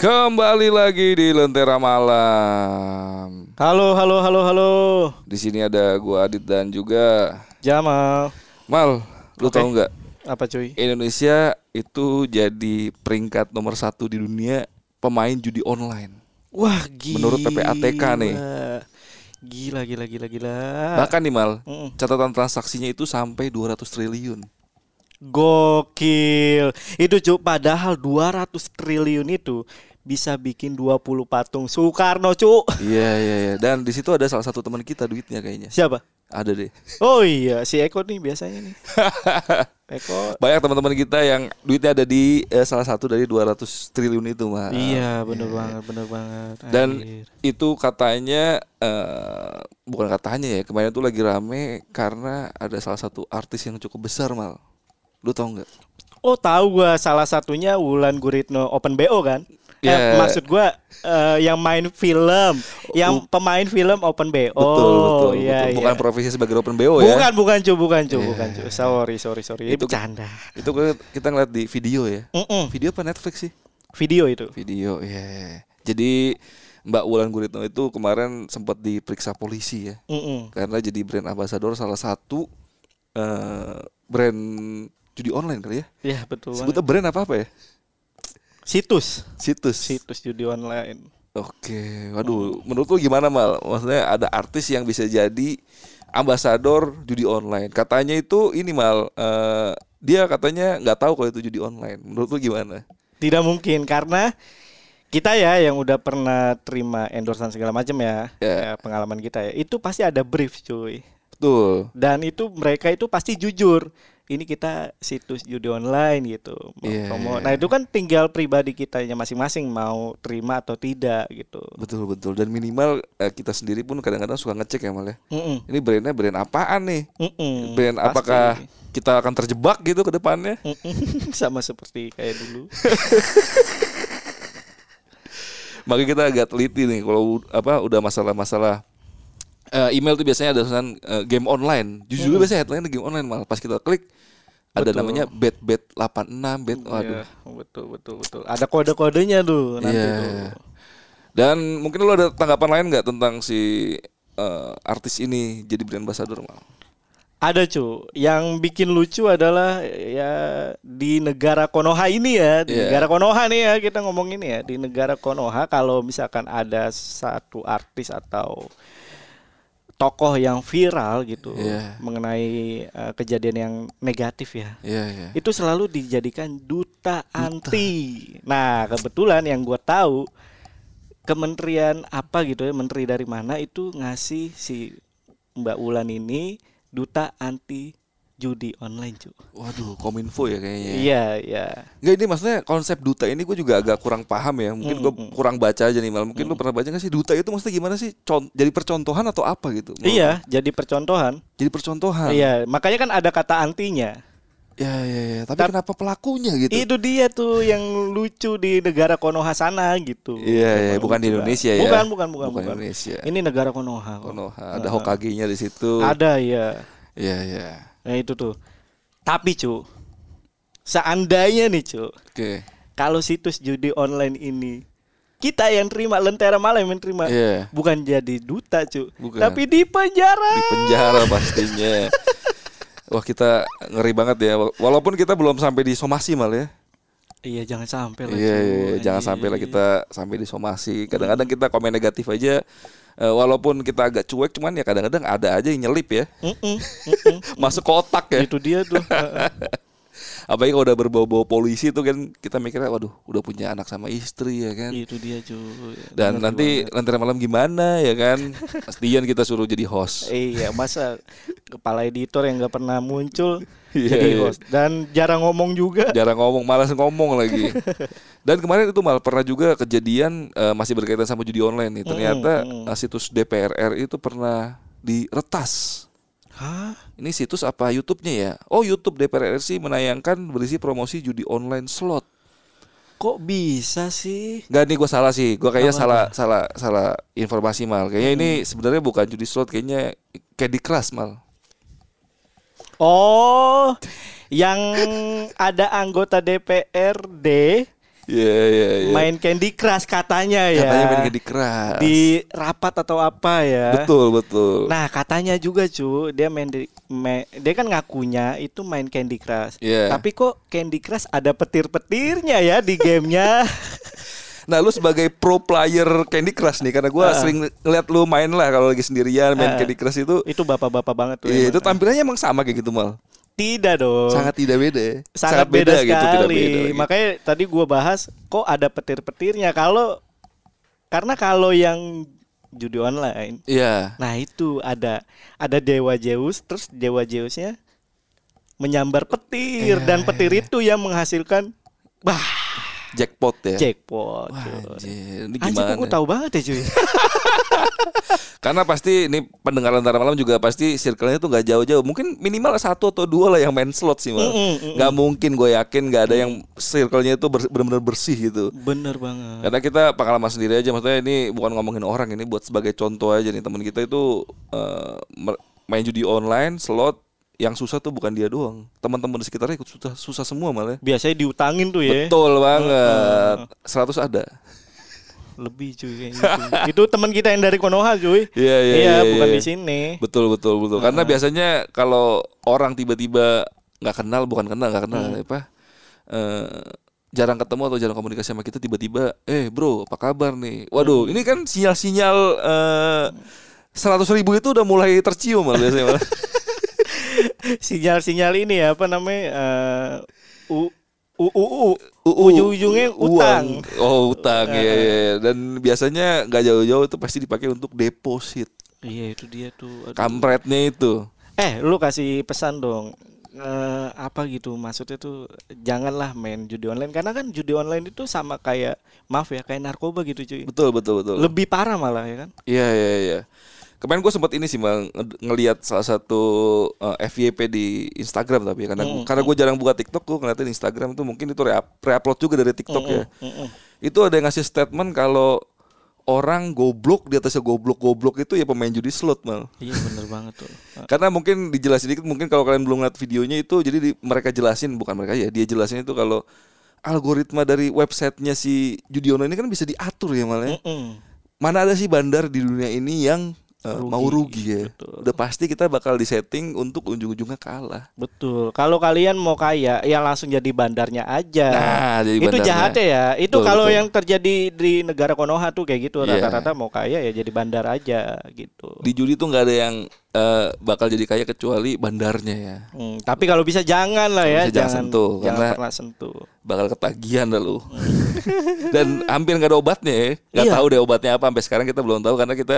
Kembali lagi di Lentera Malam. Halo, halo, halo, halo. Di sini ada gua Adit dan juga Jamal. Mal. Lu Oke. tahu nggak? Apa cuy? Indonesia itu jadi peringkat nomor satu di dunia pemain judi online. Wah, gila. Menurut PPATK nih. Gila, gila, gila, gila. Bahkan nih Mal, Mm. catatan transaksinya itu sampai 200 triliun. Gokil. Itu cuy, padahal 200 triliun itu bisa bikin 20 patung Soekarno, cu. Iya iya iya. Dan di situ ada salah satu teman kita duitnya kayaknya. Siapa? Ada deh. Oh iya, si Eko nih biasanya nih. Eko. Banyak teman-teman kita yang duitnya ada di eh, salah satu dari 200 triliun itu, Mal. Iya, bener banget, bener banget. Dan Anjir. itu katanya eh bukan katanya ya kemarin tuh lagi rame karena ada salah satu artis yang cukup besar mal lu tau nggak Oh tahu gua salah satunya Wulan Guritno Open BO kan? Ya. Eh, maksud gua eh, yang main film, yang pemain film Open BO. betul betul, iya, betul. bukan iya. profesi sebagai open bo ya Bukan, bukan cu, bukan cu, Iya. bukan cu. Sorry, sorry, sorry. Itu bercanda. itu kita ngeliat di video ya Mm-mm. video apa Netflix sih Video itu. video ya jadi Mbak Wulan Guritno itu kemarin sempat diperiksa polisi ya Mm-mm. karena jadi brand ambassador salah satu eh brand judi online kali ya Ya betul. sebutnya brand apa apa ya Situs, situs situs judi online. Oke, waduh, menurut lu gimana mal? Maksudnya ada artis yang bisa jadi ambasador judi online. Katanya itu ini mal, eh, dia katanya nggak tahu kalau itu judi online. Menurut lu gimana? Tidak mungkin karena kita ya yang udah pernah terima endorsement segala macam ya, Ya. ya, pengalaman kita ya, itu pasti ada brief cuy. Betul. dan itu mereka itu pasti jujur ini kita situs judi online gitu mau Iya, promo. iya. nah itu kan tinggal pribadi kitanya masing-masing mau terima atau tidak gitu Betul betul. Dan minimal eh, kita sendiri pun kadang-kadang suka ngecek ya mal ya. Mm-mm. Ini brandnya brand apaan nih? Mm-mm, Brand pasti. apakah kita akan terjebak gitu ke depannya? Mm-mm. sama seperti kayak dulu Makanya kita agak teliti nih kalau apa udah masalah-masalah eh, email tuh biasanya ada tulisan eh, game online. Jujur biasanya headline game online malah pas kita klik ada Betul. namanya bet bet 86 bet waduh. Iya, betul betul betul ada kode-kodenya tuh nanti tuh Dan mungkin lu ada tanggapan lain nggak tentang si eh, artis ini jadi brand ambassador mal? ada cu yang bikin lucu adalah ya di negara Konoha ini ya di Iya. negara Konoha nih ya kita ngomong ini ya di negara Konoha kalau misalkan ada satu artis atau tokoh yang viral gitu Iya. mengenai eh, kejadian yang negatif ya Iya iya. itu selalu dijadikan duta anti nah kebetulan yang gua tahu kementerian apa gitu ya menteri dari mana itu ngasih si Mbak Wulan ini duta anti judi online cu Waduh, kominfo ya kayaknya. iya iya Enggak ini maksudnya konsep duta ini gue juga agak kurang paham ya. Mungkin gue Mm, mm. kurang baca aja nih mal. Mungkin lu pernah baca nggak sih duta itu maksudnya gimana sih? Con- jadi percontohan atau apa gitu? menurut iya jadi percontohan? Jadi percontohan. iya makanya kan ada kata antinya Ya ya ya. Tapi Tap- kenapa pelakunya gitu? itu dia tuh yang lucu di negara Konoha sana gitu Iya, iya, Emang bukan di Indonesia ya. bukan bukan bukan Bukan bukan Indonesia. ini negara Konoha. Konoha, ada Hokage-nya di situ. ada ya Iya iya. Nah itu tuh. Tapi cu, seandainya nih cu, Oke. kalau situs judi online ini kita yang terima lentera malam yang terima, Iya. bukan jadi duta cu, Bukan. tapi di penjara. Di penjara pastinya. Wah kita ngeri banget ya. Walaupun kita belum sampai di somasi mal ya. Iya jangan sampai lah. Iya, iya, iya. jangan sampai lah kita sampai di somasi. Kadang-kadang kita komen negatif aja. Eh, walaupun kita agak cuek, cuman ya kadang-kadang ada aja yang nyelip ya, Mm-mm, mm-mm. masuk kotak ya. Itu dia tuh. Apalagi kalau udah berbau-bau polisi tuh kan kita mikirnya, waduh, udah punya anak sama istri ya kan. itu dia cu. Dan Bener nanti banget. lentera malam gimana ya kan? Pastian kita suruh jadi host. Iya masa kepala editor yang nggak pernah muncul Iya, jadi iya. host dan jarang ngomong juga. Jarang ngomong, malas ngomong lagi. Dan kemarin itu mal pernah juga kejadian eh, masih berkaitan sama judi online nih. Ternyata mm. eh, situs DPR RI itu pernah diretas. Hah? Ini situs apa YouTube-nya ya? Oh, YouTube DPR RI menayangkan berisi promosi judi online slot. Kok bisa sih? Gak nih gue salah sih. Gue kayaknya Apa? salah salah salah informasi mal. Kayaknya ini sebenarnya bukan judi slot, kayaknya Candy Crush mal. Oh, yang ada anggota DPRD Iya iya iya. main Candy Crush katanya ya. Katanya main Candy Crush. Di rapat atau apa ya. Betul betul. Nah katanya juga cu dia main di ma- dia kan ngakunya itu main Candy Crush. Iya. Tapi kok Candy Crush ada petir-petirnya ya di gamenya. Nah lu sebagai pro player Candy Crush nih karena gua Ah. sering ngeliat lu main lah kalau lagi sendirian main Ah. Candy Crush itu. itu bapak-bapak banget tuh. Iya, itu tampilannya emang sama kayak gitu mal. Tidak dong. Sangat tidak beda. ya. sangat, beda, gitu, tidak sekali. beda. gitu. Makanya tadi gua bahas kok ada petir-petirnya kalau karena kalau yang judi online Iya. Nah itu ada ada dewa Zeus terus dewa Zeusnya menyambar petir Iya, dan petir itu yang menghasilkan bah Jackpot ya. jackpot. Wah, anjir, ini Anjir gimana? gue tahu banget ya cuy. Karena pasti ini pendengar antara malam juga pasti circle-nya tuh nggak jauh-jauh. Mungkin minimal satu atau dua lah yang main slot sih, mal. Mm, mm, mm, Nggak mungkin gue yakin nggak ada yang circle-nya itu benar-benar bersih gitu. Bener banget. Karena kita pengalaman sendiri aja, maksudnya ini bukan ngomongin orang ini buat sebagai contoh aja nih teman kita itu mer- main judi online slot yang susah tuh bukan dia doang, teman-teman di sekitarnya ikut susah susah semua malah. Biasanya diutangin tuh ya. Betul banget, 100 ada. Lebih cuy gitu. itu teman kita yang dari Konoha cuy. Iya iya iya. bukan iya. di sini. Betul betul betul. Karena biasanya kalau orang tiba-tiba nggak kenal, bukan kenal nggak kenal apa, eh, jarang ketemu atau jarang komunikasi sama kita tiba-tiba, eh bro apa kabar nih? Waduh, ini kan sinyal-sinyal eh, seratus ribu itu udah mulai tercium malah biasanya. malah. Sinyal-sinyal ini ya apa namanya? eh, u u u u UU, ujung-ujungnya utang. uang. Oh utang ya, ya, ya. Dan biasanya nggak jauh-jauh itu pasti dipakai untuk deposit. Iya itu dia tuh. Aduh. Kampretnya itu. Eh, lu kasih pesan dong. Eh, apa gitu maksudnya tuh janganlah main judi online karena kan judi online itu sama kayak maaf ya kayak narkoba gitu cuy. Betul betul betul. Lebih parah malah ya kan? Iya iya iya. Kemarin gue sempat ini sih bang ngelihat salah satu eh, FYP di Instagram tapi ya, karena gua- karena gue jarang buka TikTok gue ngeliatin Instagram itu mungkin itu re- re-upload juga dari TikTok ya. Mm-mm. Itu ada yang ngasih statement kalau orang goblok di atasnya goblok-goblok itu ya pemain judi slot mal. Iya bener banget tuh. Karena mungkin dijelasin dikit mungkin kalau kalian belum lihat videonya itu jadi di- mereka jelasin bukan mereka ya dia jelasin itu kalau algoritma dari websitenya si judi online ini kan bisa diatur ya malah. Mm-mm. mana ada sih bandar di dunia ini yang uh, Rugi, mau rugi ya. betul. Udah pasti kita bakal disetting untuk ujung-ujungnya kalah. Betul. Kalau kalian mau kaya, ya langsung jadi bandarnya aja. Nah, jadi itu bandarnya. jahatnya ya. Itu Betul, kalau betul. yang terjadi di negara Konoha tuh kayak gitu Iya. rata-rata mau kaya ya jadi bandar aja gitu. Di judi tuh nggak ada yang uh, bakal jadi kaya kecuali bandarnya ya. Hmm, tapi kalau bisa jangan lah ya, Bisa jangan sentuh, jangan pernah sentuh. Bakal ketagihan dah lu. Dan hampir nggak ada obatnya ya. Nggak Iya. tahu deh obatnya apa sampai sekarang kita belum tahu karena kita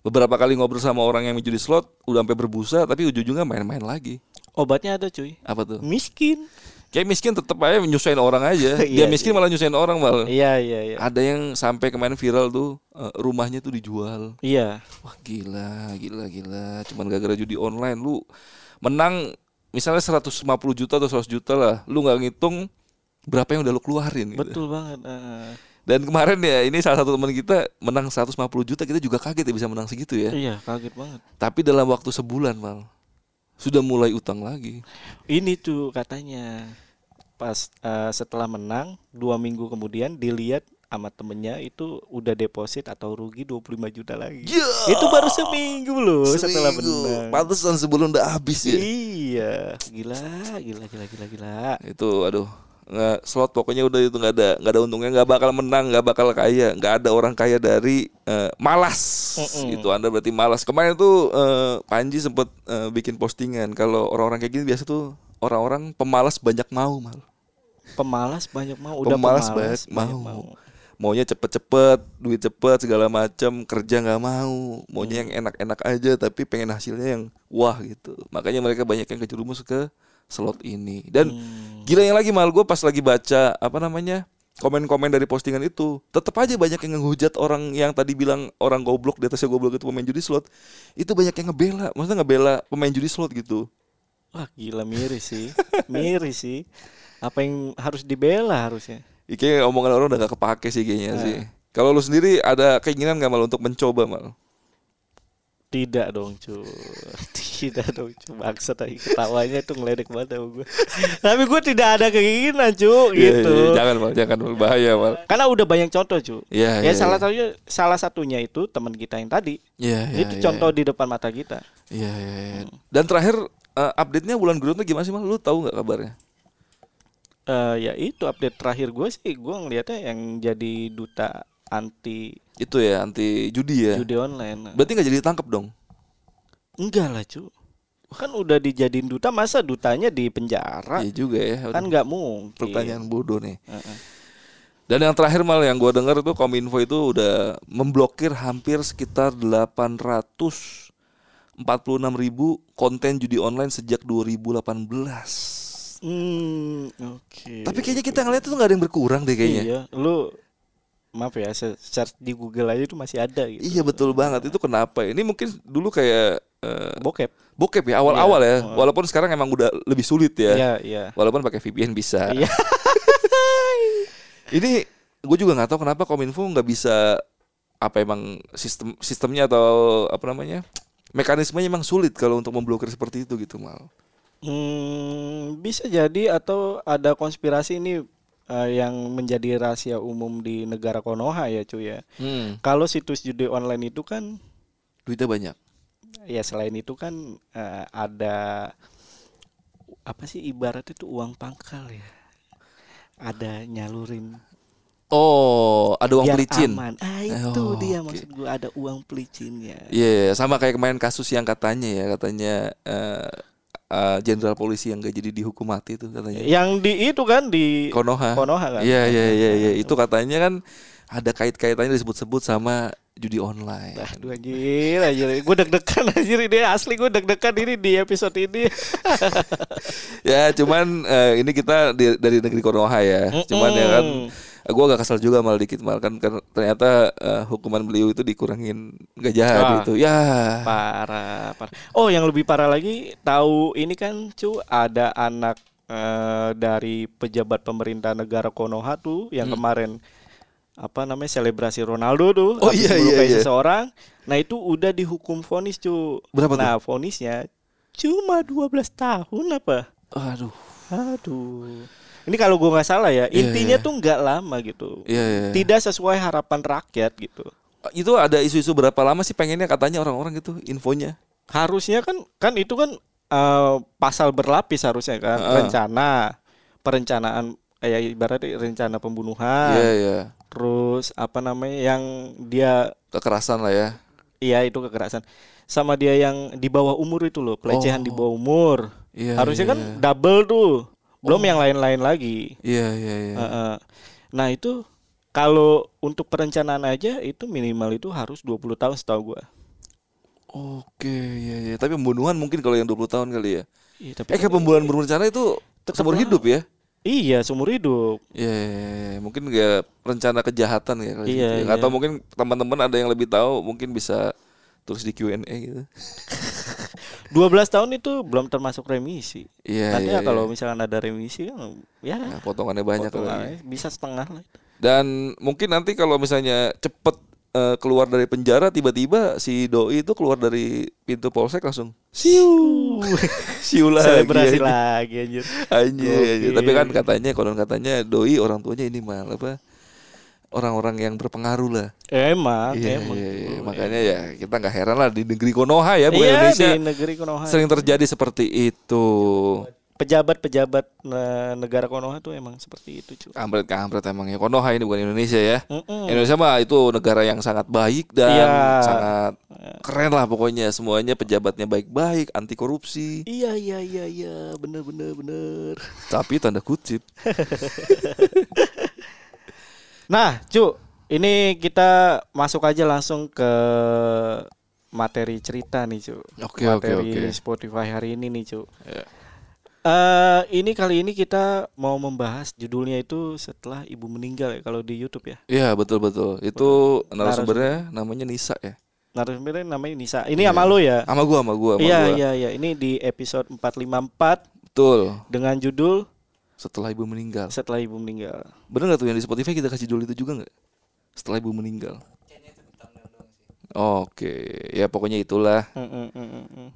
beberapa kali ngobrol sama orang yang judi slot udah sampai berbusa tapi ujung-ujungnya main-main lagi. Obatnya ada cuy. Apa tuh? Miskin. Kayak miskin tetap aja nyusahin orang aja. Dia Iya, miskin malah nyusahin orang malah. Iya iya iya. Ada yang sampai kemarin viral tuh eh, rumahnya tuh dijual. Iya. Wah gila, gila, gila. Cuman gara-gara judi online lu menang misalnya 150 juta atau 100 juta lah. Lu nggak ngitung berapa yang udah lu keluarin gitu. Betul banget. eh. Dan kemarin ya ini salah satu teman kita menang 150 juta kita juga kaget ya bisa menang segitu ya. Iya, kaget banget. Tapi dalam waktu sebulan mal sudah mulai utang lagi. Ini tuh katanya pas eh, setelah menang dua minggu kemudian dilihat sama temennya itu udah deposit atau rugi 25 juta lagi. Ya, Itu baru seminggu loh setelah seminggu. menang. Pantesan sebelum udah habis ya. Iya, gila, gila, gila, gila, gila. itu aduh nggak slot pokoknya udah itu nggak ada nggak ada untungnya nggak bakal menang nggak bakal kaya nggak ada orang kaya dari eh, malas. Mm-mm. itu anda berarti malas. Kemarin tuh eh, Panji sempet eh, bikin postingan kalau orang-orang kayak gini biasa tuh orang-orang pemalas banyak mau mal. Pemalas banyak mau, udah Pemalas pemalas, banyak mau. maunya cepet-cepet duit cepet segala macam kerja nggak mau. Maunya yang enak-enak aja tapi pengen hasilnya yang wah gitu. Makanya mereka banyak yang kejerumus ke slot ini dan Hmm. gila yang lagi mal gue pas lagi baca apa namanya komen-komen dari postingan itu tetap aja banyak yang ngehujat orang yang tadi bilang orang goblok di atasnya goblok itu pemain judi slot itu banyak yang ngebela maksudnya ngebela pemain judi slot gitu Wah, gila miris sih. miris sih. Apa yang harus dibela harusnya? Kayaknya omongan orang udah gak kepake sih kayaknya sih kalau lu sendiri ada keinginan gak mal untuk mencoba mal Tidak dong cu. Tidak dong cu. Maksud tadi ketawanya tuh ngeledek banget sama gue Tapi gue tidak ada keinginan cu. Iya, Gitu. iya, jangan mal, jangan mal, bahaya mal. Karena udah banyak contoh cu. Iya, Ya iya, salah iya. satunya Salah satunya itu teman kita yang tadi. Iya, iya, Itu iya, contoh di depan mata kita. Iya, iya, iya. Dan terakhir eh, update-nya bulan Gurun tuh gimana sih mal? Lu tahu nggak kabarnya? Eh Ya itu update terakhir gue sih. Gue ngeliatnya yang jadi duta anti Itu ya anti judi ya. judi online Berarti nggak jadi ditangkap dong? Enggak lah cu Kan udah dijadiin duta Masa dutanya di penjara Iya juga ya. Kan nggak mungkin Pertanyaan bodoh nih. Heeh. Dan yang terakhir mal yang gua dengar itu Kominfo itu udah memblokir hampir sekitar 846 ribu konten judi online sejak 2018. Hmm, oke. Tapi kayaknya kita ngeliat tuh nggak ada yang berkurang deh kayaknya. Iya, lu maaf ya, se- search di Google aja itu masih ada gitu. Iya betul banget itu kenapa? Ini mungkin dulu kayak eh, Bokep. bokep ya awal-awal ya. Iya. Walaupun sekarang emang udah lebih sulit ya. Iya, iya. Walaupun pakai VPN bisa. Iya. Ini gue juga nggak tahu kenapa Kominfo nggak bisa apa emang sistem sistemnya atau apa namanya mekanismenya emang sulit kalau untuk memblokir seperti itu gitu mal. Hmm, bisa jadi atau ada konspirasi ini eh, yang menjadi rahasia umum di negara Konoha ya, cuy ya. Hmm. Kalau situs judi online itu kan Duitnya banyak. ya selain itu kan eh, ada apa sih ibaratnya itu uang pangkal ya. Ada nyalurin Oh, ada uang biar pelicin. aman. Ah itu Oh, dia oke. maksud gua ada uang pelicinnya. Iya, sama kayak kemarin kasus yang katanya ya, katanya eh, eh, jenderal polisi yang gak jadi dihukum mati itu katanya. Yang di itu kan di Konoha. Konoha kan. Iya, iya, iya, iya. Itu katanya kan ada kait-kaitannya disebut-sebut sama judi online. Aduh anjir, anjir. Gue deg-degan anjir ini asli gue deg-degan ini di episode ini. ya, cuman eh, ini kita di- dari negeri Konoha ya. Cuman ya kan gue agak kesal juga mal dikit mal kan karena ternyata eh, hukuman beliau itu dikurangin gak jahat Ah. gitu. Ya. Parah, parah. Oh, yang lebih parah lagi, tahu ini kan cu ada anak eh, dari pejabat pemerintah negara Konoha tuh yang kemarin apa namanya selebrasi Ronaldo tuh Hmm. Oh, iya, iya, iya. seseorang. Nah, itu udah dihukum vonis cu. Berapa tuh? Nah, vonisnya cuma 12 tahun apa? Aduh. Aduh. Ini kalau gua nggak salah ya, Iya, intinya iya. tuh nggak lama gitu. Iya, iya. Tidak sesuai harapan rakyat gitu. Itu ada isu-isu berapa lama sih pengennya katanya orang-orang gitu infonya? Harusnya kan kan itu kan eh, pasal berlapis harusnya kan Heeh. rencana perencanaan kayak ibaratnya rencana pembunuhan. Iya, iya. Terus apa namanya yang dia Kekerasan lah ya. iya itu kekerasan sama dia yang di bawah umur itu loh, pelecehan di Oh. bawah umur. Iya. harusnya iya, kan iya. double tuh. Belum yang lain-lain lagi. Iya, iya, iya. Heeh. Nah itu kalau untuk perencanaan aja itu minimal itu harus 20 tahun setahu gua. Oke, iya, iya. Tapi pembunuhan mungkin kalau yang 20 tahun kali ya. Iya, tapi Eh, kayak pembunuhan berencana itu seumur lah. hidup ya? Iya seumur hidup. Iya, iya, iya. mungkin ya rencana kejahatan ya kali Iya, gitu ya. iya. Atau mungkin teman-teman ada yang lebih tahu, mungkin bisa tulis di Q&A gitu. 12 tahun itu belum termasuk remisi. Iya, Nanti iya, ya kalau iya. misalkan ada remisi kan ya Nah, potongannya banyak potongannya lagi. bisa setengah lah. Dan mungkin nanti kalau misalnya cepet eh, keluar dari penjara tiba-tiba si doi itu keluar dari pintu polsek langsung Siu. siu lagi. Selebrasi lagi anjir. Anjir, anjir. Tapi kan katanya konon katanya doi orang tuanya ini mal apa orang-orang yang berpengaruh lah. Emang, Iya, emang. iya, iya. Makanya ya kita nggak heran lah di negeri Konoha ya, bukan iya, Indonesia. di negeri Konoha. Sering terjadi seperti itu. Pejabat-pejabat eh, negara Konoha tuh emang seperti itu, cu. Kampret kampret emang ya Konoha ini bukan Indonesia ya. Mm-mm. Indonesia mah itu negara yang sangat baik dan Iya. sangat keren lah pokoknya semuanya pejabatnya baik-baik, anti korupsi. Iya, iya, iya, iya, bener, bener, bener. Tapi tanda kutip. Nah, cu, ini kita masuk aja langsung ke materi cerita nih, cu. Oke, oke, materi oke. Spotify hari ini nih, cu. Ya. Eh, ini kali ini kita mau membahas judulnya itu setelah ibu meninggal ya kalau di YouTube ya. Iya betul betul. Itu narasumbernya namanya Nisa ya. Narasumbernya namanya Nisa. Ini sama lo ya? Sama gua sama gua sama Iya, iya, iya. Ini di episode 454 Betul. dengan judul Setelah ibu meninggal. Setelah Ibu Meninggal. Bener gak tuh yang di Spotify kita kasih judul itu juga nggak? Setelah ibu meninggal. Oke, ya pokoknya itulah. Mm, mm, mm.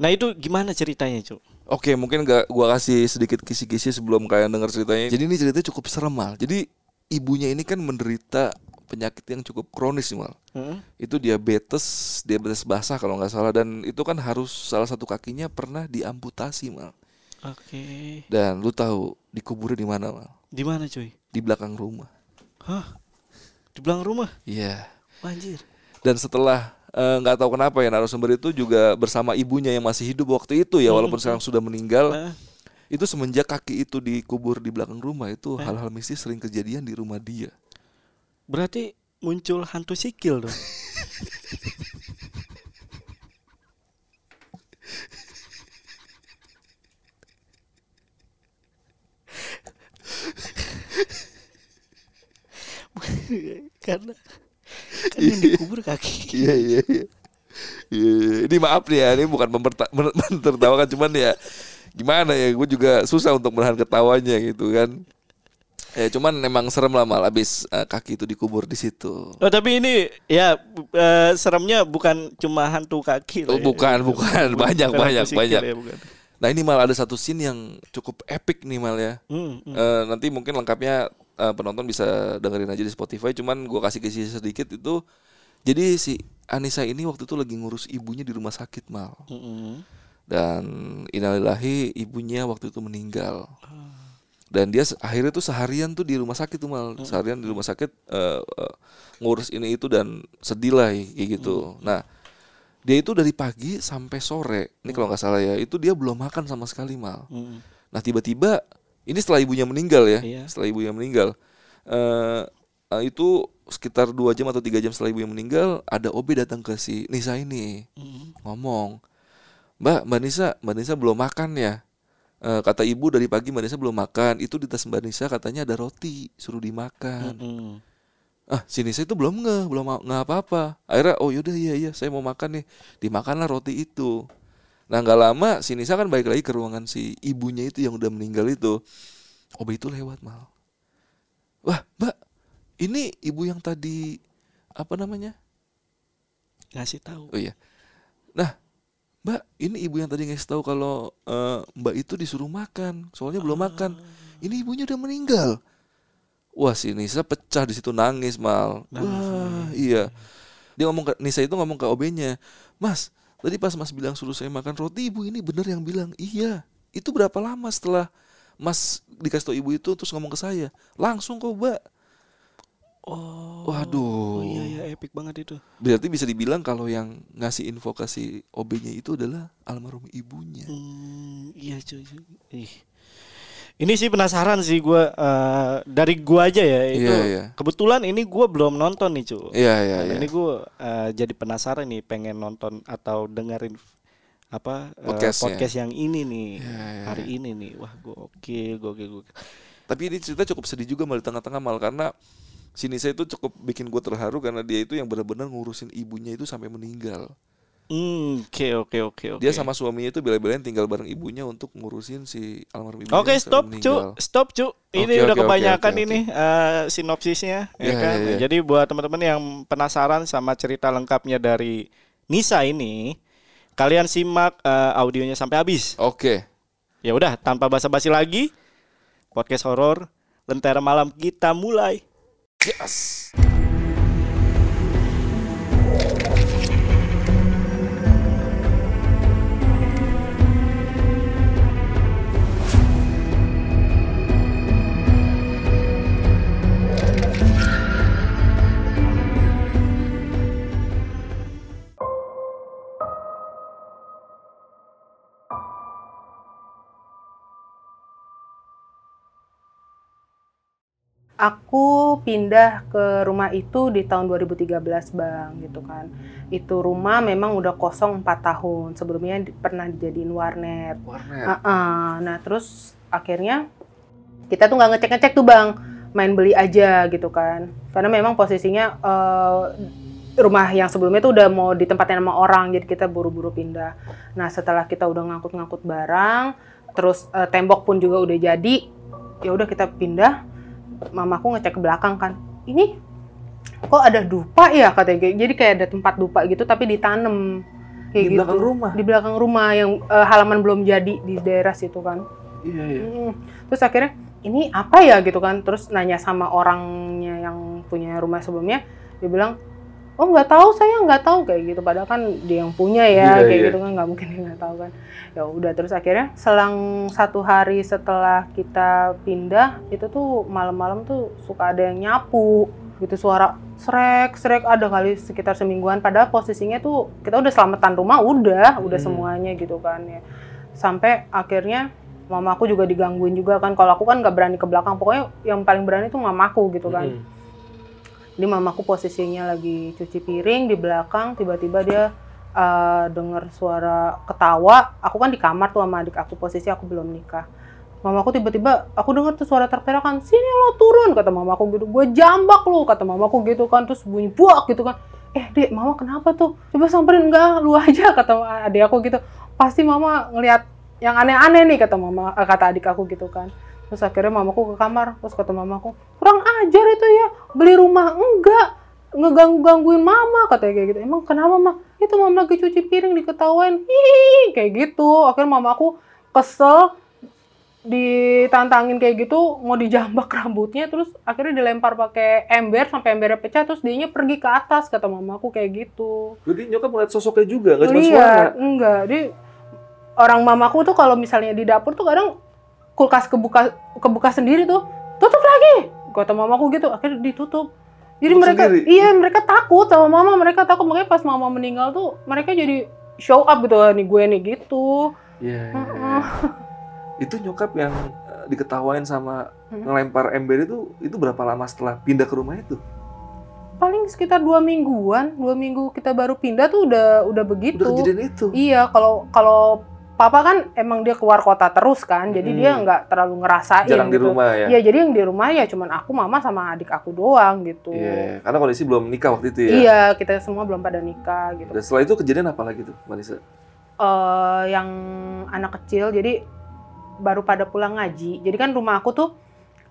Nah itu gimana ceritanya cu? Oke, mungkin gak gua kasih sedikit kisi-kisi sebelum kalian dengar ceritanya. Jadi ini ceritanya cukup serem mal. Jadi ibunya ini kan menderita penyakit yang cukup kronis nih mal. Mm, Itu diabetes, diabetes basah kalau nggak salah dan itu kan harus salah satu kakinya pernah diamputasi mal. Oke. Dan lu tahu dikuburnya di mana mal? Di mana cuy? Di belakang rumah. Hah? Di belakang rumah? Iya. Anjir. Dan setelah eh, nggak tahu kenapa ya narasumber itu juga bersama ibunya yang masih hidup waktu itu ya walaupun sekarang sudah meninggal. Ah, Itu semenjak kaki itu dikubur di belakang rumah itu hal-hal mistis sering kejadian di rumah dia. berarti muncul hantu sikil dong. karena kan yang dikubur kaki. Iya iya iya. Iya, ini maaf nih ya, ini bukan memperta- men- mentertawakan cuman ya gimana ya, gue juga susah untuk menahan ketawanya gitu kan. Ya cuman memang serem lah mal abis eh, kaki itu dikubur di situ. Oh tapi ini ya eh, seremnya bukan cuma hantu kaki Oh, lah ya. bukan, bukan. Banyak, Bukan banyak, sikil banyak. ya, bukan. Nah ini mal ada satu scene yang cukup epic nih mal ya. Hmm, hmm. Eh, nanti mungkin lengkapnya eh, penonton bisa dengerin aja di Spotify. Cuman gue kasih kisi sedikit itu. Jadi si Anissa ini waktu itu lagi ngurus ibunya di rumah sakit mal. Mm-mm. Dan innalillahi ibunya waktu itu meninggal. Dan dia akhirnya tuh seharian tuh di rumah sakit tuh mal. Seharian di rumah sakit eh, eh, ngurus ini itu dan sedih lah kayak gitu. Nah dia itu dari pagi sampai sore. Ini kalau nggak salah ya. Itu dia belum makan sama sekali mal. Mm-mm. Nah tiba-tiba ini setelah ibunya meninggal ya, Iya. setelah ibunya meninggal, eh eh, itu sekitar dua jam atau tiga jam setelah ibunya meninggal, ada OB datang ke si Nisa ini Mm-mm. ngomong, Mbak, Mbak Nisa, Mbak Nisa belum makan ya? Eh, kata ibu dari pagi Mbak Nisa belum makan. Itu di tas Mbak Nisa katanya ada roti, suruh dimakan. Mm-mm. Ah, si Nisa itu belum nge, belum nggak apa-apa. Akhirnya, oh yaudah iya iya, saya mau makan nih. Dimakanlah roti itu. Nah nggak lama si Nisa kan balik lagi ke ruangan si ibunya itu yang udah meninggal itu. OB itu lewat mal. Wah mbak, ini ibu yang tadi apa namanya? Ngasih tahu. Oh iya. Nah mbak, ini ibu yang tadi ngasih tahu kalau eh, mbak itu disuruh makan. Soalnya belum makan. Ini ibunya udah meninggal. Wah si Nisa pecah di situ nangis mal. Wah iya. Dia ngomong ke Nisa itu ngomong ke OB-nya, Mas, tadi pas Mas bilang suruh saya makan roti, ibu ini bener yang bilang iya. Itu berapa lama setelah Mas dikasih tau ibu itu terus ngomong ke saya, langsung kok mbak. Oh. Waduh. Oh iya iya epic banget itu. Berarti bisa dibilang kalau yang ngasih info ke si OB-nya itu adalah almarhum ibunya. Hmm, iya cuy. cuy. Ih. Ini sih penasaran sih gua eh, dari gua aja ya itu. Iya, iya. Kebetulan ini gua belum nonton nih cuy. Iya iya Nah, iya. Ini gua eh, jadi penasaran nih pengen nonton atau dengerin apa eh, Podcastnya. podcast yang ini nih Iya, iya, hari ini nih. Wah gokil gokil gokil. Tapi ini cerita cukup sedih juga mal di tengah-tengah mal karena si Nisa itu cukup bikin gue terharu karena dia itu yang benar-benar ngurusin ibunya itu sampai meninggal. Hmm, oke oke oke oke. Dia sama suaminya itu bela-belain tinggal bareng ibunya untuk ngurusin si almarhum ibunya. Oke sampai stop cu, stop cu. Ini Oke, udah oke, oke, kebanyakan oke, ini eh, sinopsisnya, ya Iya, kan. iya, iya. Jadi buat teman-teman yang penasaran sama cerita lengkapnya dari Nisa ini, kalian simak eh, audionya sampai habis. Oke. Ya udah, tanpa basa-basi lagi, podcast horor Lentera Malam kita mulai. Yes. Aku pindah ke rumah itu di tahun 2013 bang gitu kan. Itu rumah memang udah kosong 4 tahun. Sebelumnya di- pernah dijadiin warnet. Warnet. Ah-ah. Nah terus akhirnya kita tuh nggak ngecek-ngecek tuh bang, main beli aja gitu kan. Karena memang posisinya eh, rumah yang sebelumnya tuh udah mau ditempatin sama orang, jadi kita buru-buru pindah. Nah setelah kita udah ngangkut-ngangkut barang, terus eh, tembok pun juga udah jadi, ya udah kita pindah. Mamaku ngecek ke belakang kan, ini kok ada dupa ya katanya jadi kayak ada tempat dupa gitu tapi ditanam kayak Di gitu belakang rumah? di belakang rumah yang eh, halaman belum jadi di daerah situ kan Iya, iya. Mm. terus akhirnya ini apa ya gitu kan terus nanya sama orangnya yang punya rumah sebelumnya dia bilang oh nggak tahu saya nggak tahu kayak gitu padahal kan dia yang punya ya Iya, kayak iya. gitu kan nggak mungkin dia nggak tahu kan ya udah terus akhirnya selang satu hari setelah kita pindah itu tuh malam-malam tuh suka ada yang nyapu gitu suara srek srek ada kali sekitar semingguan padahal posisinya tuh kita udah selamatan rumah udah udah Hmm. semuanya gitu kan ya sampai akhirnya mamaku juga digangguin juga kan kalau aku kan nggak berani ke belakang pokoknya yang paling berani tuh mamaku gitu kan Mm. Jadi mamaku posisinya lagi cuci piring di belakang tiba-tiba dia uh, dengar suara ketawa. Aku kan di kamar tuh sama adik aku posisi aku belum nikah. Mamaku tiba-tiba aku dengar tuh suara teriakan sini lo turun kata mamaku gitu. Gue jambak lu kata mamaku gitu kan terus bunyi buak gitu kan. Eh dek mama kenapa tuh? Coba samperin enggak? Lu aja kata adik aku gitu. Pasti mama ngelihat yang aneh-aneh nih kata mama eh, kata adik aku gitu kan terus akhirnya mamaku ke kamar terus kata mamaku kurang ajar itu ya beli rumah enggak ngeganggu gangguin mama katanya kayak gitu. Emang kenapa mah itu mama lagi cuci piring diketawain. Hihi kayak gitu. Akhirnya mamaku kesel ditantangin kayak gitu mau dijambak rambutnya terus akhirnya dilempar pakai ember sampai embernya pecah terus dianya pergi ke atas kata mamaku kayak gitu. Berarti nyokap ngeliat sosoknya juga, nggak cuma suara. lihat enggak. Dia orang mamaku tuh kalau misalnya di dapur tuh kadang kulkas kebuka kebuka sendiri tuh tutup lagi kata mamaku gitu akhirnya ditutup jadi mereka sendiri? iya mereka takut sama mama mereka takut makanya pas mama meninggal tuh mereka jadi show up gitu nih gue nih gitu Iya. iya, Heeh. iya. Itu nyokap yang eh, diketawain sama Hmm. ngelempar ember itu, itu berapa lama setelah pindah ke rumah itu? paling sekitar dua mingguan dua minggu kita baru pindah tuh udah udah begitu Udah kejadian itu. iya kalau kalau papa kan emang dia keluar kota terus kan jadi Hmm. dia nggak terlalu ngerasain Jarang di gitu. rumah ya. Iya, jadi yang di rumah ya cuman aku, mama sama adik aku doang gitu. Iya, karena kondisi belum nikah waktu itu ya. Iya, kita semua belum pada nikah gitu. Dan setelah itu kejadian apa lagi tuh, Manisa? Eh, yang anak kecil, jadi baru pada pulang ngaji. Jadi kan rumah aku tuh,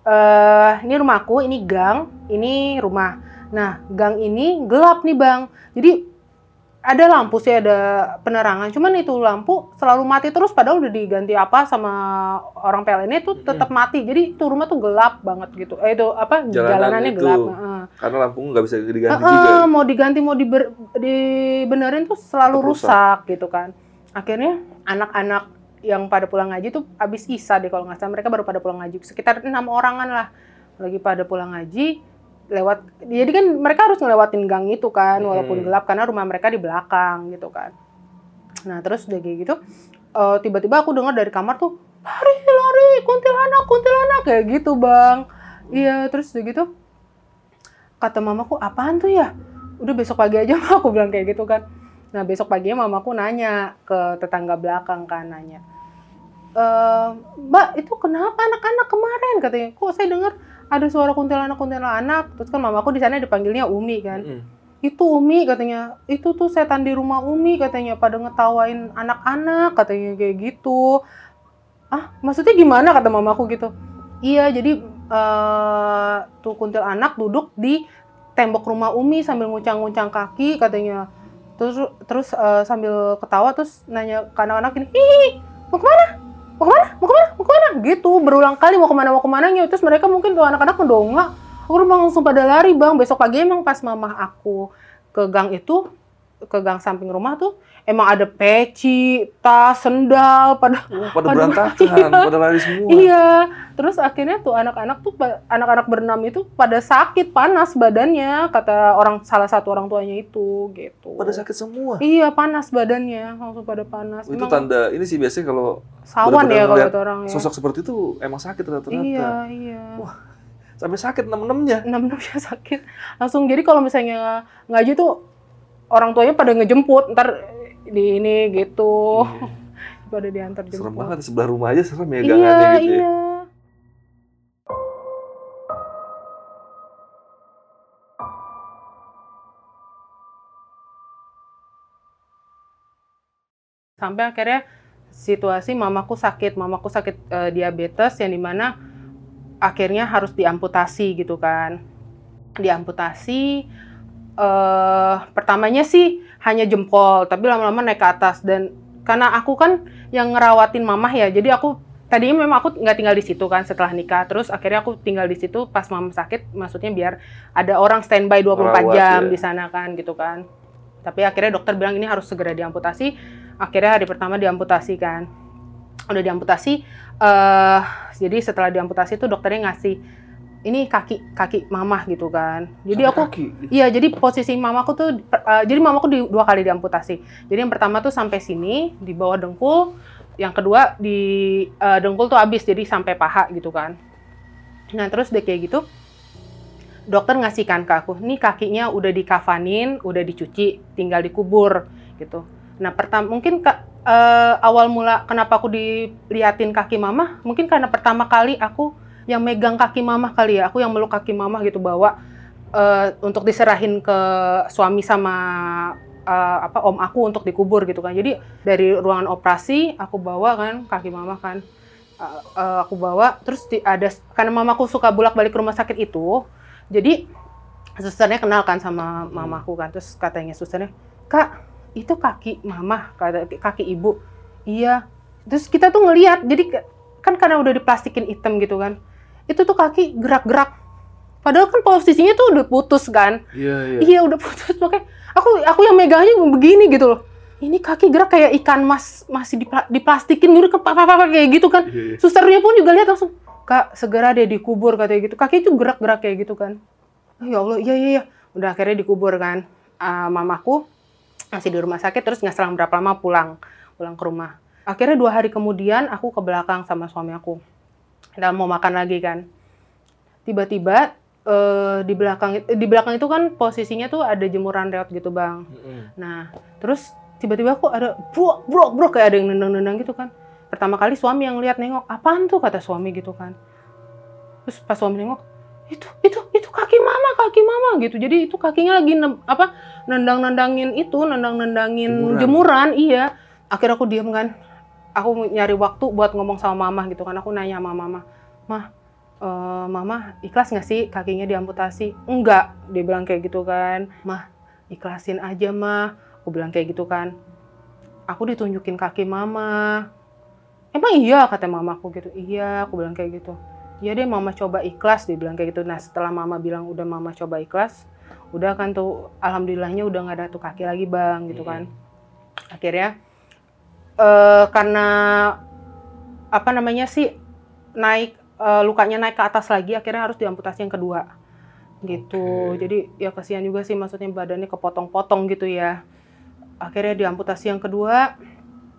eh ini rumah aku, ini gang, ini rumah. Nah, gang ini gelap nih bang. Jadi ada lampu sih, ada penerangan. Cuman itu lampu selalu mati terus, padahal udah diganti apa sama orang PLN itu tetap mati. Jadi itu rumah tuh gelap banget gitu. Eh itu apa? Jalanan jalanannya itu. gelap. heeh. Karena lampu nggak bisa diganti Heeh, juga. mau diganti mau diber, dibenerin tuh selalu Tetap rusak. rusak gitu kan akhirnya anak-anak yang pada pulang ngaji tuh abis isa deh kalau nggak salah mereka baru pada pulang ngaji sekitar enam orangan lah lagi pada pulang ngaji lewat jadi kan mereka harus ngelewatin gang itu kan walaupun Hmm. gelap karena rumah mereka di belakang gitu kan. Nah terus udah kayak gitu eh, tiba-tiba aku dengar dari kamar tuh lari lari kuntilanak kuntilanak kayak gitu bang. Iya terus udah gitu kata mamaku apaan tuh ya? Udah besok pagi aja mah aku bilang kayak gitu kan. Nah besok paginya mamaku nanya ke tetangga belakang kan nanya "Eh, mbak itu kenapa anak-anak kemarin? Katanya kok saya dengar ada suara kuntilanak kuntilanak terus kan mamaku di sana dipanggilnya Umi kan. Mm-mm. itu Umi katanya. Itu tuh setan di rumah Umi katanya. Pada ngetawain anak-anak katanya kayak gitu. Ah maksudnya gimana? kata mamaku gitu. Iya jadi eh tuh kuntilanak duduk di tembok rumah Umi sambil nguncang-nguncang kaki katanya. Terus terus eh, sambil ketawa terus nanya ke anak-anak hihi mau ke mana mau ke mana? Mau ke mana? Mau ke mana? Gitu berulang kali mau ke mana mau ke mana terus mereka mungkin tuh anak-anak ngedongak aku langsung pada lari bang besok pagi emang pas mama aku ke gang itu ke gang samping rumah tuh emang ada peci tas sendal pada Wah, pada Aduh, berantakan, pada lari semua. Iya, terus akhirnya tuh anak-anak tuh anak-anak berenam itu pada sakit panas badannya kata orang salah satu orang tuanya itu gitu. Pada sakit semua. Iya panas badannya langsung pada panas. itu Emang tanda ini sih biasanya kalau sawan ya kalau kata orang ya. sosok seperti itu emang sakit ternyata. Iya iya. Wah. Sampai sakit enam-enamnya. Enam enamnya sakit langsung. Jadi kalau misalnya ngaji tuh orang tuanya pada ngejemput ntar di ini gitu Iya. pada diantar jemput. Serem banget sebelah rumah aja serem ya Iya gangannya gitu ya. iya. Sampai akhirnya situasi mamaku sakit, mamaku sakit eh, diabetes yang di mana akhirnya harus diamputasi gitu kan. Diamputasi, eh pertamanya sih hanya jempol, tapi lama-lama naik ke atas dan karena aku kan yang ngerawatin mamah ya, jadi aku tadinya memang aku nggak tinggal di situ kan setelah nikah, terus akhirnya aku tinggal di situ pas mama sakit, maksudnya biar ada orang standby 24 Merawat, jam ya. di sana kan gitu kan. Tapi akhirnya dokter bilang ini harus segera diamputasi. Akhirnya hari pertama diamputasi kan. Udah diamputasi eh jadi setelah diamputasi itu dokternya ngasih ini kaki kaki mamah gitu kan. Jadi aku Iya, jadi posisi mamaku tuh, eh, jadi mamaku di, dua kali diamputasi. Jadi yang pertama tuh sampai sini di bawah dengkul, yang kedua di eh, dengkul tuh habis, jadi sampai paha gitu kan. Nah terus deh kayak gitu, dokter ngasihkan ke aku, nih kakinya udah dikafanin, udah dicuci, tinggal dikubur gitu. Nah pertama mungkin ka- eh, awal mula kenapa aku diliatin kaki mama, mungkin karena pertama kali aku yang megang kaki mama kali ya, aku yang meluk kaki mama gitu bawa eh, untuk diserahin ke suami sama eh, apa om aku untuk dikubur gitu kan. Jadi dari ruangan operasi aku bawa kan kaki mama kan. Eh, eh, aku bawa terus di- ada karena mamaku suka bolak-balik ke rumah sakit itu. Jadi susternya kenal kan sama mamaku kan. Terus katanya susternya, "Kak, itu kaki mama, kata kaki ibu." Iya. Terus kita tuh ngelihat, jadi kan karena udah diplastikin hitam gitu kan. Itu tuh kaki gerak-gerak. Padahal kan posisinya tuh udah putus kan. Iya, iya. Iya udah putus makanya aku aku yang megangnya begini gitu loh. Ini kaki gerak kayak ikan mas masih dipla- diplastikin gitu ke apa kayak gitu kan. Iya, iya. Susternya pun juga lihat langsung, "Kak, segera deh dikubur," katanya gitu. Kaki itu gerak-gerak kayak gitu kan. Oh, ya Allah, iya iya iya. Udah akhirnya dikubur kan. Ah, mamaku masih di rumah sakit terus nggak selang berapa lama pulang pulang ke rumah. Akhirnya dua hari kemudian aku ke belakang sama suami aku. Dan mau makan lagi kan. Tiba-tiba eh, di belakang di belakang itu kan posisinya tuh ada jemuran reot gitu bang. Nah, terus tiba-tiba aku ada brok brok brok kayak ada yang nendang-nendang gitu kan. Pertama kali suami yang lihat nengok, apaan tuh kata suami gitu kan. Terus pas suami nengok, itu itu itu kaki mama kaki mama gitu. Jadi itu kakinya lagi nem- apa nendang-nendangin itu, nendang-nendangin Jemuran. jemuran. iya. Akhirnya aku diem kan. Aku nyari waktu buat ngomong sama mama gitu kan. Aku nanya sama mama, mah eh, mama ikhlas nggak sih kakinya diamputasi? Enggak, dia bilang kayak gitu kan. Mah ikhlasin aja mah. Aku bilang kayak gitu kan. Aku ditunjukin kaki mama. Emang iya kata mamaku gitu. Iya, aku bilang kayak gitu. Iya deh mama coba ikhlas dia bilang kayak gitu. Nah setelah mama bilang udah mama coba ikhlas, udah kan tuh alhamdulillahnya udah nggak ada tuh kaki lagi bang gitu kan. Akhirnya eh karena apa namanya sih naik eh, lukanya naik ke atas lagi akhirnya harus diamputasi yang kedua gitu Oke. jadi ya kasihan juga sih maksudnya badannya kepotong-potong gitu ya akhirnya diamputasi yang kedua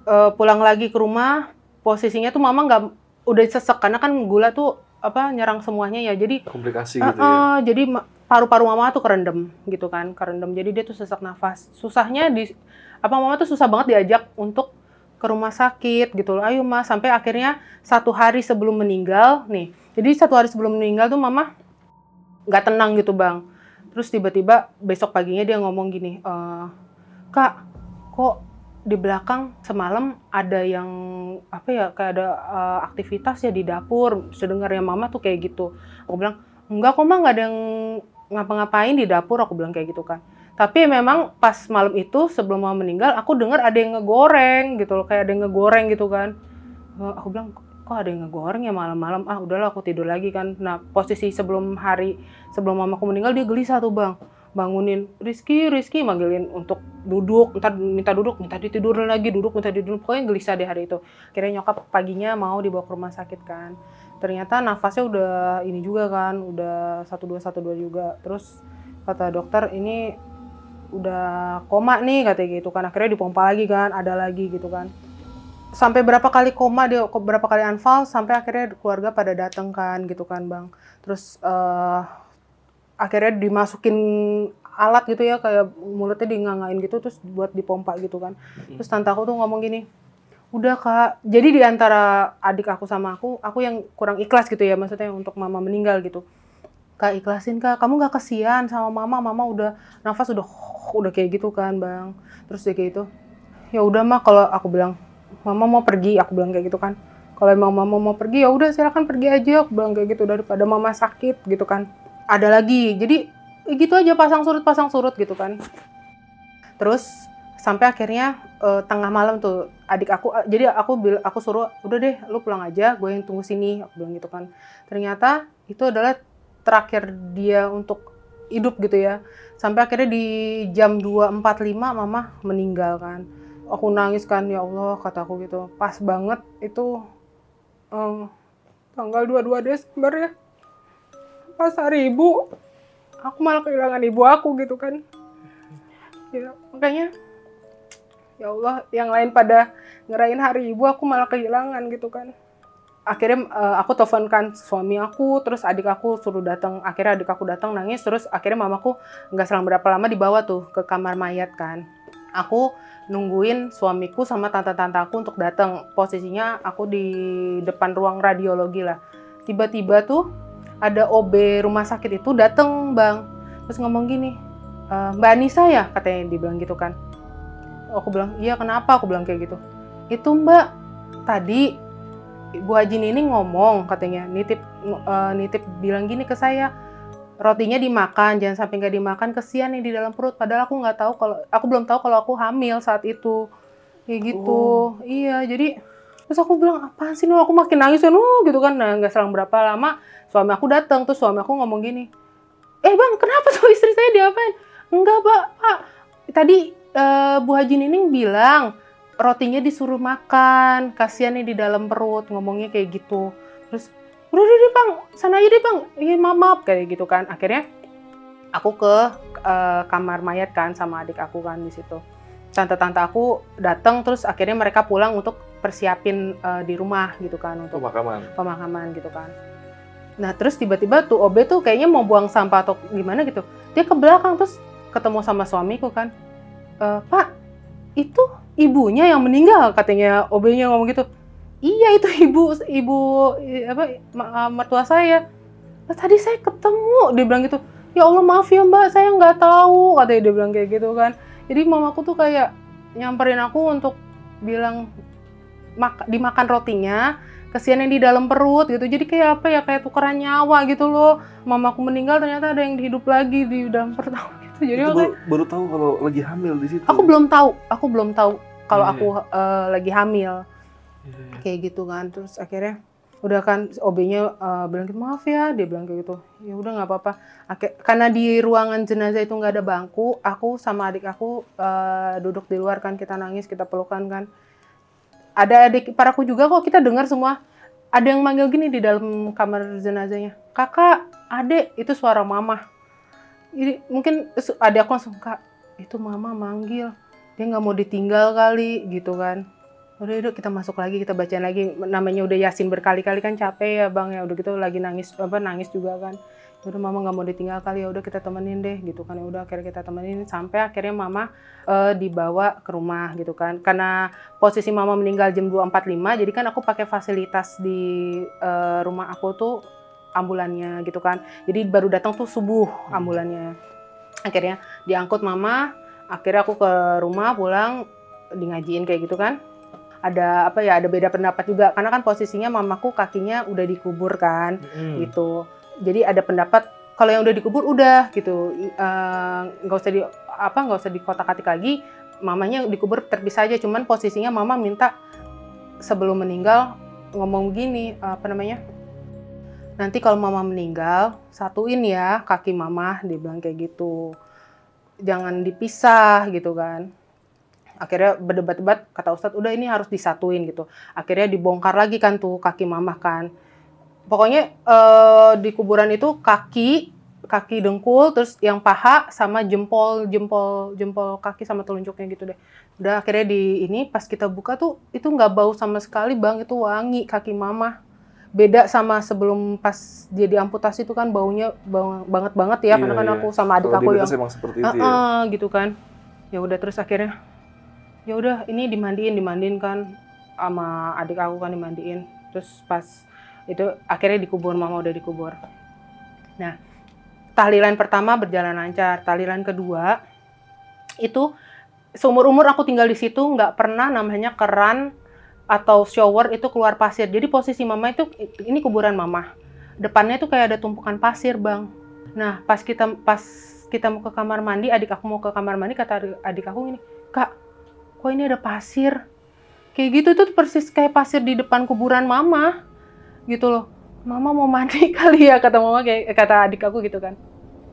eh, pulang lagi ke rumah posisinya tuh mama nggak udah sesek karena kan gula tuh apa nyerang semuanya ya jadi Komplikasi Eh, gitu ya. jadi paru-paru mama tuh kerendam gitu kan, kerendam. Jadi dia tuh sesak nafas. Susahnya di apa mama tuh susah banget diajak untuk ke rumah sakit gitu loh. Ayo mas, sampai akhirnya satu hari sebelum meninggal nih. Jadi satu hari sebelum meninggal tuh mama nggak tenang gitu bang. Terus tiba-tiba besok paginya dia ngomong gini, "Eh, kak, kok di belakang semalam ada yang apa ya kayak ada eh, aktivitas ya di dapur. Sedengarnya mama tuh kayak gitu. Aku bilang enggak kok mah nggak ada yang ngapa-ngapain di dapur. Aku bilang kayak gitu kan. Tapi memang pas malam itu sebelum mama meninggal, aku dengar ada yang ngegoreng gitu loh, kayak ada yang ngegoreng gitu kan. Eh, Aku bilang kok ada yang ngegoreng ya malam-malam. Ah udahlah aku tidur lagi kan. Nah posisi sebelum hari sebelum mamaku meninggal dia gelisah tuh bang bangunin Rizky, Rizky manggilin untuk duduk, ntar minta duduk, minta ditidurin lagi, duduk, minta ditidurin, pokoknya gelisah di hari itu. Akhirnya nyokap paginya mau dibawa ke rumah sakit kan. Ternyata nafasnya udah ini juga kan, udah 1212 juga. Terus kata dokter ini udah koma nih katanya gitu kan. Akhirnya dipompa lagi kan, ada lagi gitu kan. Sampai berapa kali koma dia berapa kali anfal sampai akhirnya keluarga pada datang kan gitu kan, Bang. Terus eh akhirnya dimasukin alat gitu ya kayak mulutnya dingangain gitu terus buat dipompa gitu kan terus tante aku tuh ngomong gini udah kak jadi di antara adik aku sama aku aku yang kurang ikhlas gitu ya maksudnya untuk mama meninggal gitu kak ikhlasin kak. Kamu nggak kesian sama mama. Mama udah nafas udah udah kayak gitu kan bang. Terus dia kayak gitu. Ya udah mah kalau aku bilang mama mau pergi aku bilang kayak gitu kan. Kalau emang mama mau pergi ya udah silakan pergi aja aku bilang kayak gitu daripada mama sakit gitu kan. Ada lagi. Jadi gitu aja pasang surut pasang surut gitu kan. Terus sampai akhirnya eh, tengah malam tuh adik aku eh, jadi aku bil aku suruh udah deh lu pulang aja gue yang tunggu sini aku bilang gitu kan. Ternyata itu adalah terakhir dia untuk hidup gitu ya. Sampai akhirnya di jam 2.45 mama meninggal kan. Aku nangis kan ya Allah kataku gitu. Pas banget itu em, tanggal 22 Desember ya? Pas hari ibu aku malah kehilangan ibu aku gitu kan. Ya makanya ya Allah yang lain pada ngerayain hari ibu aku malah kehilangan gitu kan akhirnya eh, aku teleponkan suami aku terus adik aku suruh datang. Akhirnya adik aku datang nangis terus akhirnya mamaku nggak selang berapa lama dibawa tuh ke kamar mayat kan. Aku nungguin suamiku sama tante-tante aku untuk datang. Posisinya aku di depan ruang radiologi lah. Tiba-tiba tuh ada OB rumah sakit itu dateng bang. Terus ngomong gini "E, Mbak Anissa ya? Katanya dibilang gitu kan. Aku bilang iya kenapa? Aku bilang kayak gitu. Itu Mbak tadi Bu Haji Nini ngomong katanya nitip eh, nitip bilang gini ke saya rotinya dimakan jangan sampai nggak dimakan kesian nih di dalam perut. Padahal aku nggak tahu kalau aku belum tahu kalau aku hamil saat itu. Kayak gitu. Iya jadi terus aku bilang apaan sih nu aku makin nangis kan "Uh," gitu kan. Nah nggak selang berapa lama suami aku datang terus suami aku ngomong gini eh bang kenapa tuh istri saya diapain? Enggak pak. Pak tadi eh, Bu Haji Nining bilang rotinya disuruh makan kasihan nih di dalam perut ngomongnya kayak gitu terus udah deh bang sana aja deh bang iya maaf, maaf kayak gitu kan akhirnya aku ke eh, kamar mayat kan sama adik aku kan di situ tante-tante aku datang terus akhirnya mereka pulang untuk persiapin eh, di rumah gitu kan untuk Pemakaman. pemakaman gitu kan. Nah terus tiba-tiba tuh OB tuh kayaknya mau buang sampah atau gimana gitu. Dia ke belakang terus ketemu sama suamiku kan. "E, Pak itu ibunya yang meninggal katanya OB-nya ngomong gitu. Iya itu ibu ibu apa ma- mertua saya. "Lah, tadi saya ketemu dia bilang gitu. Ya Allah maaf ya Mbak saya nggak tahu katanya dia bilang kayak gitu kan. Jadi mamaku tuh kayak nyamperin aku untuk bilang mak dimakan rotinya kesian yang di dalam perut gitu jadi kayak apa ya kayak tukeran nyawa gitu loh mamaku meninggal ternyata ada yang hidup lagi di dalam perut gitu jadi Itu baru, baru tahu kalau lagi hamil di situ. aku belum tahu aku belum tahu kalau Iya, aku eh, lagi hamil. Iya. kayak gitu kan terus akhirnya udah kan OB-nya eh, bilang gitu maaf ya dia bilang kayak gitu. Ya udah nggak apa-apa. Karena di ruangan jenazah itu nggak ada bangku aku sama adik aku eh, duduk di luar kan kita nangis kita pelukan kan. Ada adik paraku juga kok kita dengar semua. Ada yang manggil gini di dalam kamar jenazahnya kakak adik itu suara mama ini mungkin adik aku langsung kak itu mama manggil. Dia nggak mau ditinggal kali gitu kan. Udah yuk kita masuk lagi kita bacain lagi. Namanya udah yasin berkali-kali kan capek ya bang. Ya udah gitu lagi nangis apa nangis juga kan. Ya udah mama nggak mau ditinggal kali ya udah kita temenin deh gitu kan. Ya udah akhirnya kita temenin sampai akhirnya mama eh, dibawa ke rumah gitu kan. Karena posisi mama meninggal jam 2.45 jadi kan aku pakai fasilitas di eh, rumah aku tuh ambulannya gitu kan. Jadi baru datang tuh subuh ambulannya. Akhirnya diangkut mama akhirnya aku ke rumah pulang di ngajiin kayak gitu kan. Ada apa ya ada beda pendapat juga. Karena kan posisinya mamaku kakinya udah dikubur kan Hmm. gitu. Jadi ada pendapat kalau yang udah dikubur udah gitu. Eh, nggak usah di apa nggak usah dikotak-katik lagi. Mamanya dikubur terpisah aja. Cuman posisinya mama minta sebelum meninggal ngomong gini apa namanya nanti kalau mama meninggal satuin ya kaki mama dia bilang kayak gitu. Jangan dipisah gitu kan. Akhirnya berdebat-debat kata Ustadz udah ini harus disatuin gitu. Akhirnya dibongkar lagi kan tuh kaki mamah kan. Pokoknya eh, di kuburan itu kaki kaki dengkul terus yang paha sama jempol jempol jempol kaki sama telunjuknya gitu deh. Udah akhirnya di ini pas kita buka tuh itu nggak bau sama sekali bang. Itu wangi kaki mama beda sama sebelum pas dia diamputasi itu kan baunya bau banget banget ya karena Iya, kan iya. aku sama adik Kalau aku yang emang seperti itu ya. Gitu kan ya udah terus akhirnya ya udah ini dimandiin dimandiin kan sama adik aku kan dimandiin terus pas itu akhirnya dikubur mama udah dikubur nah tahlilan pertama berjalan lancar tahlilan kedua itu seumur umur aku tinggal di situ nggak pernah namanya keran atau shower itu keluar pasir jadi posisi mama itu ini kuburan mama depannya tuh kayak ada tumpukan pasir bang Nah, pas kita pas kita mau ke kamar mandi, adik aku mau ke kamar mandi kata adik- aku gini, "Kak, kok ini ada pasir?" Kayak gitu tuh persis kayak pasir di depan kuburan mama. Gitu loh. Mama mau mandi kali ya kata mama kayak kata adik aku gitu kan.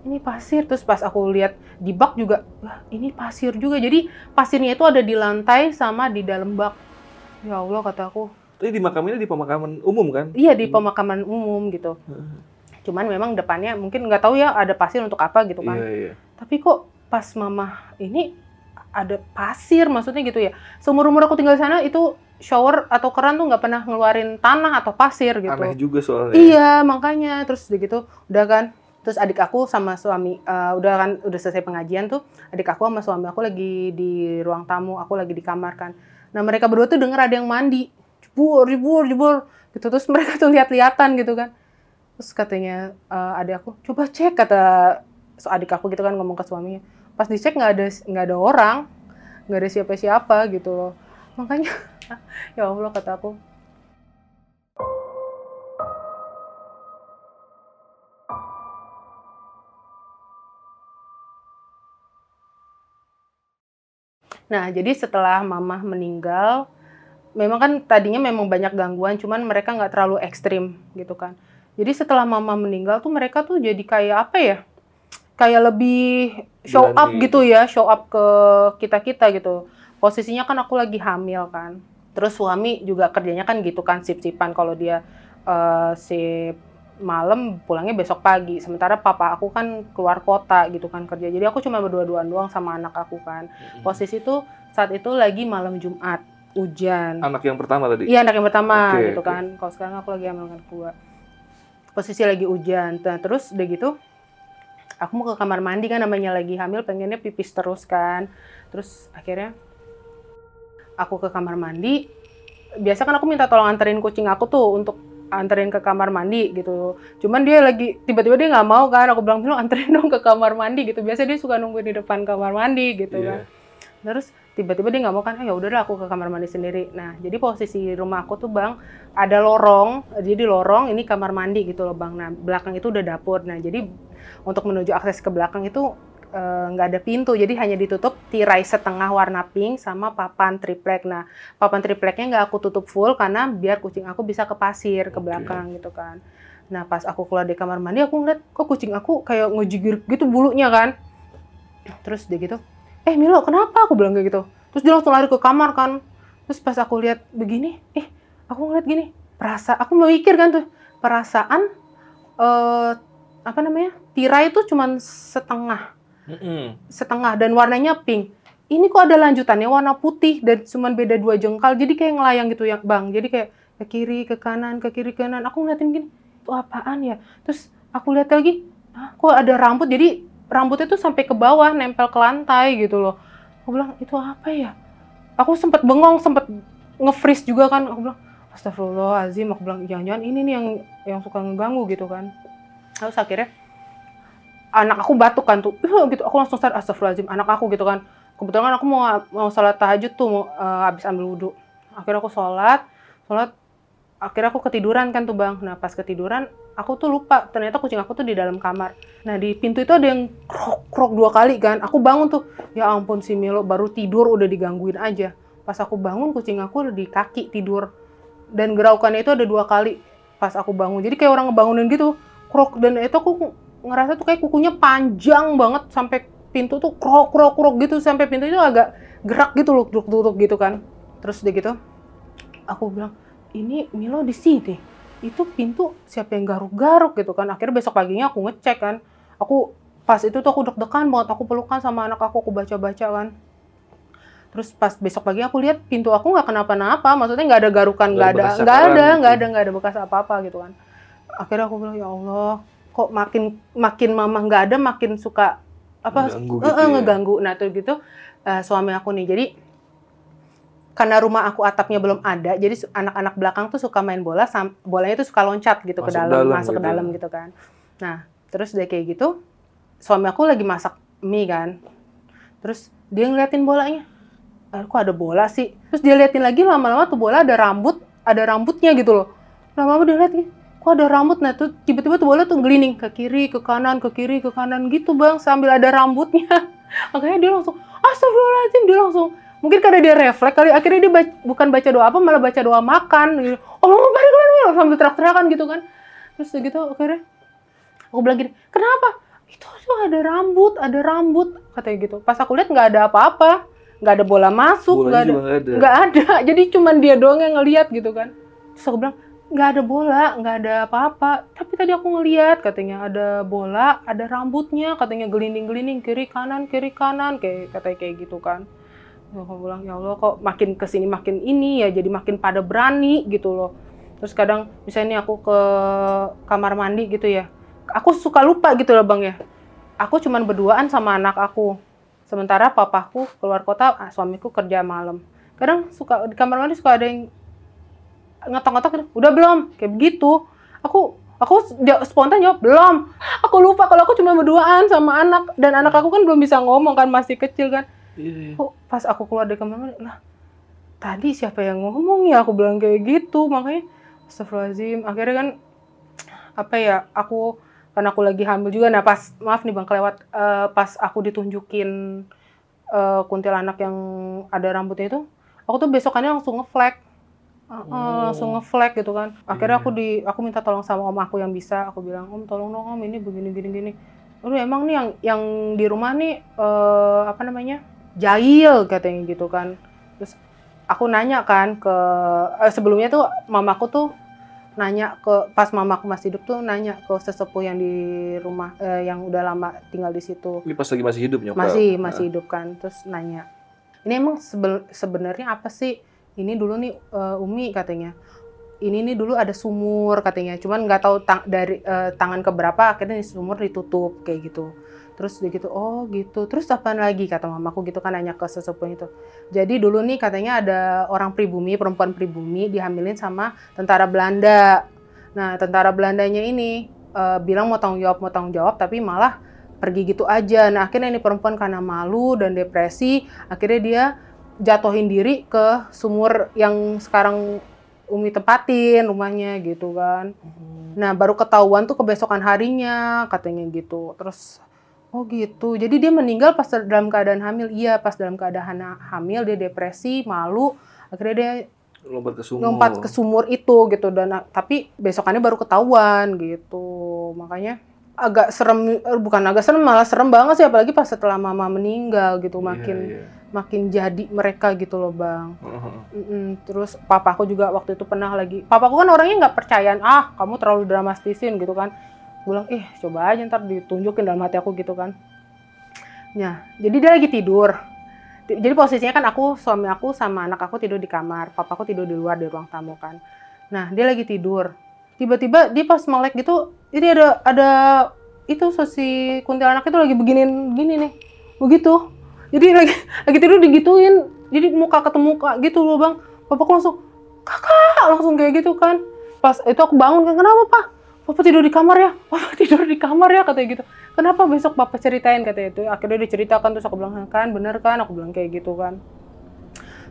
Ini pasir terus pas aku lihat di bak juga, wah ini pasir juga. Jadi pasirnya itu ada di lantai sama di dalam bak. Ya Allah kata aku, Ini di makam ini di pemakaman umum kan? iya di pemakaman umum gitu. Cuman memang depannya mungkin nggak tahu ya ada pasir untuk apa gitu kan. Iya, iya. Tapi kok pas mama ini ada pasir maksudnya gitu ya. Seumur umur aku tinggal di sana itu shower atau keran tuh nggak pernah ngeluarin tanah atau pasir gitu. Aneh juga soalnya. Iya makanya terus gitu udah kan terus adik aku sama suami eh, udah kan udah selesai pengajian tuh adik aku sama suami aku lagi di ruang tamu aku lagi di kamar kan nah mereka berdua tuh denger ada yang mandi. Jebur jebur jebur. Gitu. Terus mereka tuh lihat-lihatan gitu kan. Terus katanya eh, adik aku coba cek kata so adik aku gitu kan ngomong ke suaminya. Pas dicek nggak ada nggak ada orang nggak ada siapa-siapa gitu loh. Makanya ya allah kata aku Nah, jadi setelah mama meninggal, memang kan tadinya memang banyak gangguan, cuman mereka nggak terlalu ekstrim gitu kan. Jadi setelah mama meninggal tuh mereka tuh jadi kayak apa ya? Kayak lebih show up Berani. gitu ya, show up ke kita-kita gitu. Posisinya kan aku lagi hamil kan. Terus suami juga kerjanya kan gitu kan, sip-sipan kalau dia eh, sip malam pulangnya besok pagi. Sementara papa aku kan keluar kota gitu kan kerja. Jadi aku cuma berdua-duaan doang sama anak aku kan. Posisi tuh saat itu lagi malam Jumat, hujan. Anak yang pertama tadi. Iya anak yang pertama Oke, gitu oke. kan. Kalau sekarang aku lagi hamil anak kedua. Posisi lagi hujan. Nah, terus udah gitu aku mau ke kamar mandi kan namanya lagi hamil pengennya pipis terus kan. Terus akhirnya aku ke kamar mandi. Biasa kan aku minta tolong anterin kucing aku tuh untuk anterin ke kamar mandi gitu. Cuman dia lagi tiba-tiba dia nggak mau kan. Aku bilang, "Lu anterin dong ke kamar mandi." gitu. Biasa dia suka nunggu di depan kamar mandi gitu Iya. kan. Terus tiba-tiba dia nggak mau kan, "Eh, ya udahlah aku ke kamar mandi sendiri. Nah, jadi posisi rumah aku tuh bang ada lorong, jadi lorong ini kamar mandi gitu loh bang. Nah, belakang itu udah dapur. Nah, jadi untuk menuju akses ke belakang itu eh, nggak ada pintu, jadi hanya ditutup tirai setengah warna pink sama papan triplek. Nah, papan tripleknya nggak aku tutup full karena biar kucing aku bisa ke pasir ke Oke. belakang gitu kan. Nah, pas aku keluar dari kamar mandi, aku ngeliat kok kucing aku kayak ngejigir gitu bulunya kan. Terus dia gitu, eh Milo kenapa aku bilang kayak gitu terus dia langsung lari ke kamar kan terus pas aku lihat begini eh aku ngeliat gini perasa aku mikir kan tuh perasaan eh apa namanya tirai itu cuman setengah Mm-mm. setengah dan warnanya pink. Ini kok ada lanjutannya? Warna putih dan cuman beda dua jengkal jadi kayak ngelayang gitu ya bang. Jadi kayak ke kiri ke kanan ke kiri ke kanan. Aku ngeliatin gini itu apaan ya? Terus aku lihat lagi ah, kok ada rambut? Jadi rambutnya tuh sampai ke bawah nempel ke lantai gitu loh. Aku bilang itu apa ya? Aku sempet bengong sempet nge-freeze juga kan. Aku bilang Astagfirullahaladzim. Aku bilang jangan-jangan ini nih yang yang suka ngeganggu gitu kan? Terus akhirnya anak aku batuk kan tuh. Gitu aku langsung sadar astagfirullahaladzim anak aku gitu kan. Kebetulan kan aku mau mau sholat tahajud tuh mau eh, habis ambil wudhu. Akhirnya aku sholat sholat akhirnya aku ketiduran kan tuh bang. Nah pas ketiduran aku tuh lupa ternyata kucing aku tuh di dalam kamar. Nah di pintu itu ada yang krok krok dua kali kan. Aku bangun tuh ya ampun si Milo baru tidur udah digangguin aja. Pas aku bangun kucing aku udah di kaki tidur. Dan geraukannya itu ada dua kali pas aku bangun. Jadi kayak orang ngebangunin gitu krok. Dan itu aku ngerasa tuh kayak kukunya panjang banget sampai pintu tuh krok krok krok gitu. Sampai pintu itu agak gerak gitu loh duduk duduk gitu kan. Terus udah gitu aku bilang ini Milo di sini. Itu pintu siapa yang garuk-garuk gitu kan? Akhirnya besok paginya aku ngecek kan. Aku pas itu tuh aku deg-degan banget. Aku pelukan sama anak aku aku baca-baca kan. Terus pas besok pagi aku lihat pintu aku nggak kenapa-napa. Maksudnya nggak ada garukan Nggak ada nggak ada gitu. nggak ada nggak ada bekas apa-apa gitu kan. Akhirnya aku bilang ya Allah kok makin makin mama nggak ada makin suka apa Ngeganggu eh, gitu eh, ya. ngeganggu. Nah tuh gitu eh, suami aku nih. Jadi karena rumah aku atapnya belum ada jadi anak-anak belakang tuh suka main bola bolanya tuh suka loncat gitu ke Masuk dalam dalam masuk ke gitu dalam ya. gitu kan. Nah terus dia kayak gitu suami aku lagi masak mie kan. Terus dia ngeliatin bolanya. Eh, kok ada bola sih? Terus dia liatin lagi lama-lama tuh bola ada rambut ada rambutnya gitu loh. Lama-lama dia liat "Ih, kok ada rambut? Nah tuh tiba-tiba tuh bola tuh gelining ke kiri ke kanan ke kiri ke kanan gitu bang sambil ada rambutnya. Makanya dia langsung astagfirullahaladzim dia langsung mungkin karena dia refleks kali akhirnya dia baca, bukan baca doa apa malah baca doa makan. Gitu. oh balik balik sambil teriak-teriakan gitu kan. Terus gitu akhirnya aku bilang gini kenapa? Itu tuh ada rambut ada rambut katanya gitu. Pas aku lihat nggak ada apa-apa nggak ada bola masuk nggak ada. nggak ada. Jadi cuman dia doang yang ngelihat gitu kan. Terus aku bilang nggak ada bola, nggak ada apa-apa. Tapi tadi aku ngeliat katanya ada bola, ada rambutnya, katanya gelinding-gelinding kiri kanan kiri kanan kayak katanya kayak gitu kan. Aku bilang ya Allah kok makin ke sini makin ini ya jadi makin pada berani gitu loh. Terus kadang misalnya aku ke kamar mandi gitu ya, aku suka lupa gitu loh bang ya. Aku cuman berduaan sama anak aku. Sementara papaku keluar kota, ah, suamiku kerja malam. Kadang suka di kamar mandi suka ada yang ngetok-ngetok gitu, udah belum? Kayak begitu. Aku aku spontan jawab belum. Aku lupa kalau aku cuma berduaan sama anak dan anak aku kan belum bisa ngomong kan masih kecil kan. Iya, iya. pas aku keluar dari kamar mandi lah tadi siapa yang ngomong ya? Aku bilang kayak gitu makanya Astagfirullahaladzim. Akhirnya kan apa ya aku karena aku lagi hamil juga nah pas maaf nih bang kelewat uh, pas aku ditunjukin uh, kuntilanak yang ada rambutnya itu aku tuh besokannya langsung ngeflag Uh, uh, langsung ngeflag gitu kan. Akhirnya aku di aku minta tolong sama om aku yang bisa. Aku bilang, "Om, tolong dong Om, ini begini gini gini." Aduh, emang nih yang yang di rumah nih uh, apa namanya? jahil katanya gitu kan. Terus aku nanya kan ke uh, sebelumnya tuh mamaku tuh nanya ke pas mamaku masih hidup tuh nanya ke sesepuh yang di rumah uh, yang udah lama tinggal di situ. Ini pas lagi masih hidup nyokap. Masih, masih hidup kan. Terus nanya, "Ini emang sebenarnya apa sih ini dulu nih uh, Umi katanya ini nih dulu ada sumur katanya cuman nggak tahu tang dari uh, tangan keberapa akhirnya sumur ditutup kayak gitu. Terus dia gitu oh gitu. Terus apa lagi? Kata mamaku gitu kan nanya ke sesepuh itu. Jadi dulu nih katanya ada orang pribumi perempuan pribumi dihamilin sama tentara Belanda. Nah tentara Belandanya ini uh, bilang mau tanggung jawab mau tanggung jawab tapi malah pergi gitu aja. Nah akhirnya ini perempuan karena malu dan depresi akhirnya dia jatuhin diri ke sumur yang sekarang Umi tempatin rumahnya gitu kan. Hmm. Nah baru ketahuan tuh kebesokan harinya katanya gitu. Terus oh gitu. Jadi dia meninggal pas dalam keadaan hamil. Iya pas dalam keadaan hamil dia depresi, malu. Akhirnya dia lompat ke sumur. Lompat ke sumur itu gitu dan tapi besokannya baru ketahuan gitu. Makanya agak serem eh, bukan agak serem malah serem banget sih apalagi pas setelah mama meninggal gitu iya, makin yeah, yeah makin jadi mereka gitu loh bang. Uh-huh. Mm-mm. Terus papaku juga waktu itu pernah lagi, papaku kan orangnya nggak percayaan, ah kamu terlalu dramastisin gitu kan. Gue bilang, ih coba aja ntar ditunjukin dalam hati aku gitu kan. Ya, jadi dia lagi tidur. Jadi posisinya kan aku, suami aku sama anak aku tidur di kamar, papaku tidur di luar di ruang tamu kan. Nah dia lagi tidur. Tiba-tiba dia pas melek gitu, ini ada ada itu si kuntilanak itu lagi beginin gini nih, begitu jadi lagi lagi tidur digituin. Jadi muka ketemu muka gitu loh bang. Bapakku langsung kakak langsung kayak gitu kan. Pas itu aku bangun kan kenapa pak? Papa tidur di kamar ya? Papa tidur di kamar ya katanya gitu. Kenapa besok papa ceritain? katanya itu. Akhirnya diceritakan terus aku bilang kan bener kan? Aku bilang kayak gitu kan.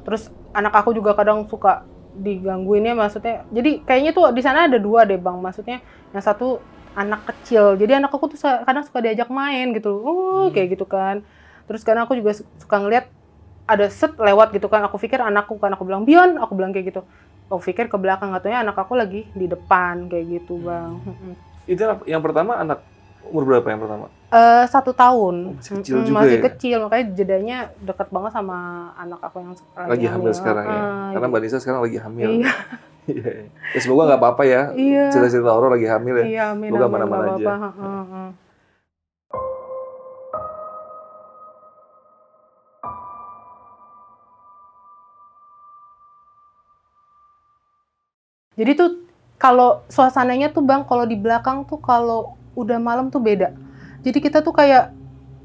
Terus anak aku juga kadang suka digangguinnya maksudnya. Jadi kayaknya tuh di sana ada dua deh bang. Maksudnya yang satu anak kecil. Jadi anak aku tuh kadang suka diajak main gitu oh hmm. kayak gitu kan terus karena aku juga suka ngeliat ada set lewat gitu kan aku pikir anakku kan aku bilang Bion aku bilang kayak gitu. Aku pikir ke belakang katanya anak aku lagi di depan kayak gitu bang. Itu yang pertama anak umur berapa yang pertama? Uh, satu tahun. Oh, masih kecil juga masih ya? kecil. Makanya jedanya dekat banget sama anak aku yang lagi, lagi hamil, hamil. sekarang uh, ya karena mbak Nisa sekarang lagi hamil. Iya. ya semoga nggak apa-apa ya. Iya. cerita-cerita horor lagi hamil ya. Iya, semoga mana-mana aja. Apa -apa. Uh, Jadi tuh kalau suasananya tuh bang, kalau di belakang tuh kalau udah malam tuh beda. Jadi kita tuh kayak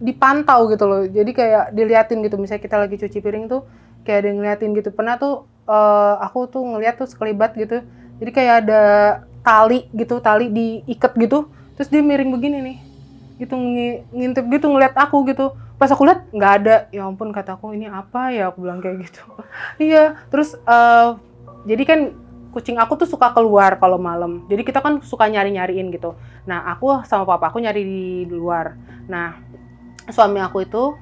dipantau gitu loh. Jadi kayak diliatin gitu. Misalnya kita lagi cuci piring tuh kayak ada yang ngeliatin gitu. Pernah tuh uh, aku tuh ngeliat tuh sekelibat gitu. Jadi kayak ada tali gitu, tali diikat gitu. Terus dia miring begini nih. Gitu ngintip gitu ngeliat aku gitu. Pas aku lihat nggak ada. Ya ampun kataku ini apa ya? Aku bilang kayak gitu. iya. Terus uh, jadi kan kucing aku tuh suka keluar kalau malam. Jadi kita kan suka nyari-nyariin gitu. Nah, aku sama papa aku nyari di luar. Nah, suami aku itu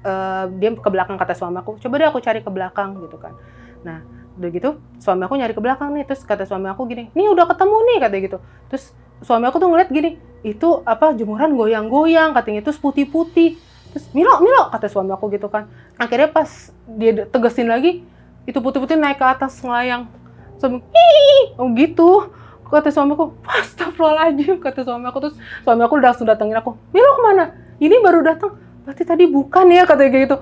eh, dia ke belakang kata suami aku, coba deh aku cari ke belakang gitu kan. Nah, udah gitu suami aku nyari ke belakang nih, terus kata suami aku gini, nih udah ketemu nih katanya gitu. Terus suami aku tuh ngeliat gini, itu apa jemuran goyang-goyang katanya terus putih-putih. Terus Milo, Milo kata suami aku gitu kan. Akhirnya pas dia tegesin lagi, itu putih-putih naik ke atas ngelayang. Suami, oh gitu. Kata suami aku, astagfirullahaladzim, kata suami aku. Terus suami aku udah langsung datengin aku, Milo ke mana? Ini baru datang, berarti tadi bukan ya, katanya kayak gitu.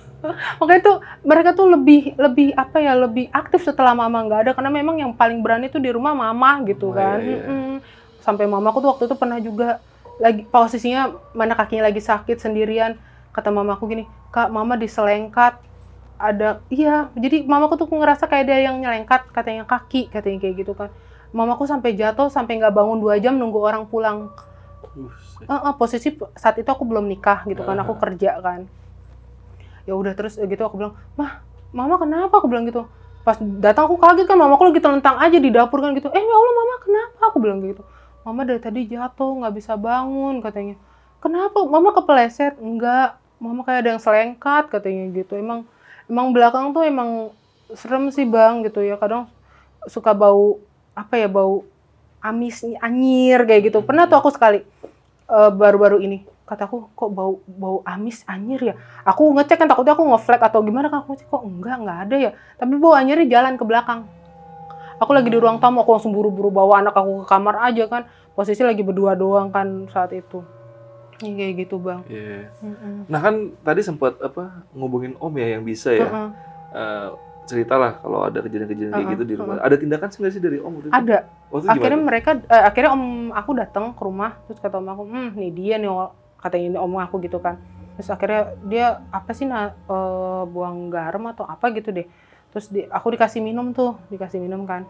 Makanya tuh mereka tuh lebih lebih apa ya lebih aktif setelah mama nggak ada karena memang yang paling berani tuh di rumah mama gitu Oh, kan. iya, iya. Mm-mm. Sampai mamaku tuh waktu itu pernah juga lagi posisinya mana kakinya lagi sakit sendirian kata mamaku gini kak mama diselengkat ada iya jadi mamaku tuh ngerasa kayak ada yang nyelengkat katanya kaki katanya kayak gitu kan. Mamaku sampai jatuh sampai nggak bangun dua jam nunggu orang pulang. Eh, eh, posisi saat itu aku belum nikah gitu kan aku kerja kan. Ya udah terus gitu aku bilang mah mama kenapa? Aku bilang gitu. Pas datang aku kaget kan mamaku lagi telentang aja di dapur kan gitu. Eh ya Allah mama kenapa? Aku bilang gitu. Mama dari tadi jatuh nggak bisa bangun katanya. Kenapa? Mama kepeleset enggak. Mama kayak ada yang selengkat katanya gitu. Emang emang belakang tuh emang serem sih bang gitu ya. Kadang suka bau apa ya bau amis anyir kayak gitu. Pernah tuh aku sekali eh, baru-baru ini. Kataku kok bau bau amis anyir ya? Aku ngecek kan takutnya aku ngeflag atau gimana kan. Aku ngecek kok enggak enggak ada ya? Tapi bau anyirnya jalan ke belakang. Aku lagi di ruang tamu aku langsung buru-buru bawa anak aku ke kamar aja kan. Posisi lagi berdua doang kan saat itu Ya, kayak gitu bang Iya. Mm-mm. Nah kan tadi sempat apa ngubungin Om ya yang bisa ya. Mm-mm. Eh, ceritalah kalau ada kejadian-kejadian kayak Uh-uh, gitu di rumah. Ada tindakan sih nggak sih dari Om waktu itu? ada Waktu itu akhirnya gimana? mereka eh, akhirnya om aku datang ke rumah terus kata om aku hmm nih dia nih Ol." katanya ini om aku gitu kan terus akhirnya dia apa sih nah eh, buang garam atau apa gitu deh terus di, aku dikasih minum tuh dikasih minum kan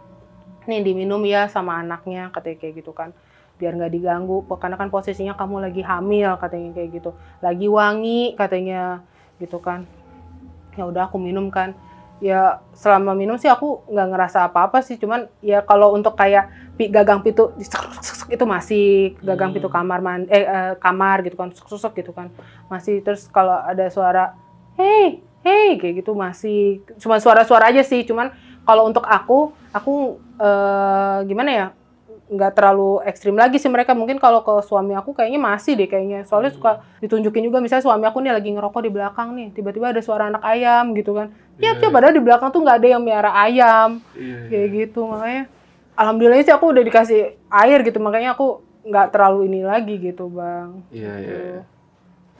nih diminum ya sama anaknya katanya kayak gitu kan biar nggak diganggu. Karena kan posisinya kamu lagi hamil katanya kayak gitu. Lagi wangi katanya gitu kan. Ya udah aku minum kan. Ya selama minum sih aku nggak ngerasa apa-apa sih. Cuman ya kalau untuk kayak pi- gagang pintu itu masih. Gagang Hmm. pintu kamar mandi eh, eh, kamar gitu kan susuk gitu kan. Masih. Terus kalau ada suara hey hey kayak gitu masih. Cuma suara-suara aja sih. Cuman kalau untuk aku aku eh, gimana ya nggak terlalu ekstrim lagi sih mereka mungkin kalau ke suami aku kayaknya masih deh kayaknya soalnya Hmm. suka ditunjukin juga misalnya suami aku nih lagi ngerokok di belakang nih tiba-tiba ada suara anak ayam gitu kan ya yeah. padahal di belakang tuh nggak ada yang miara ayam Iya, iya. kayak gitu makanya alhamdulillah sih aku udah dikasih air gitu makanya aku nggak terlalu ini lagi gitu bang Iya, iya, Gitu. iya.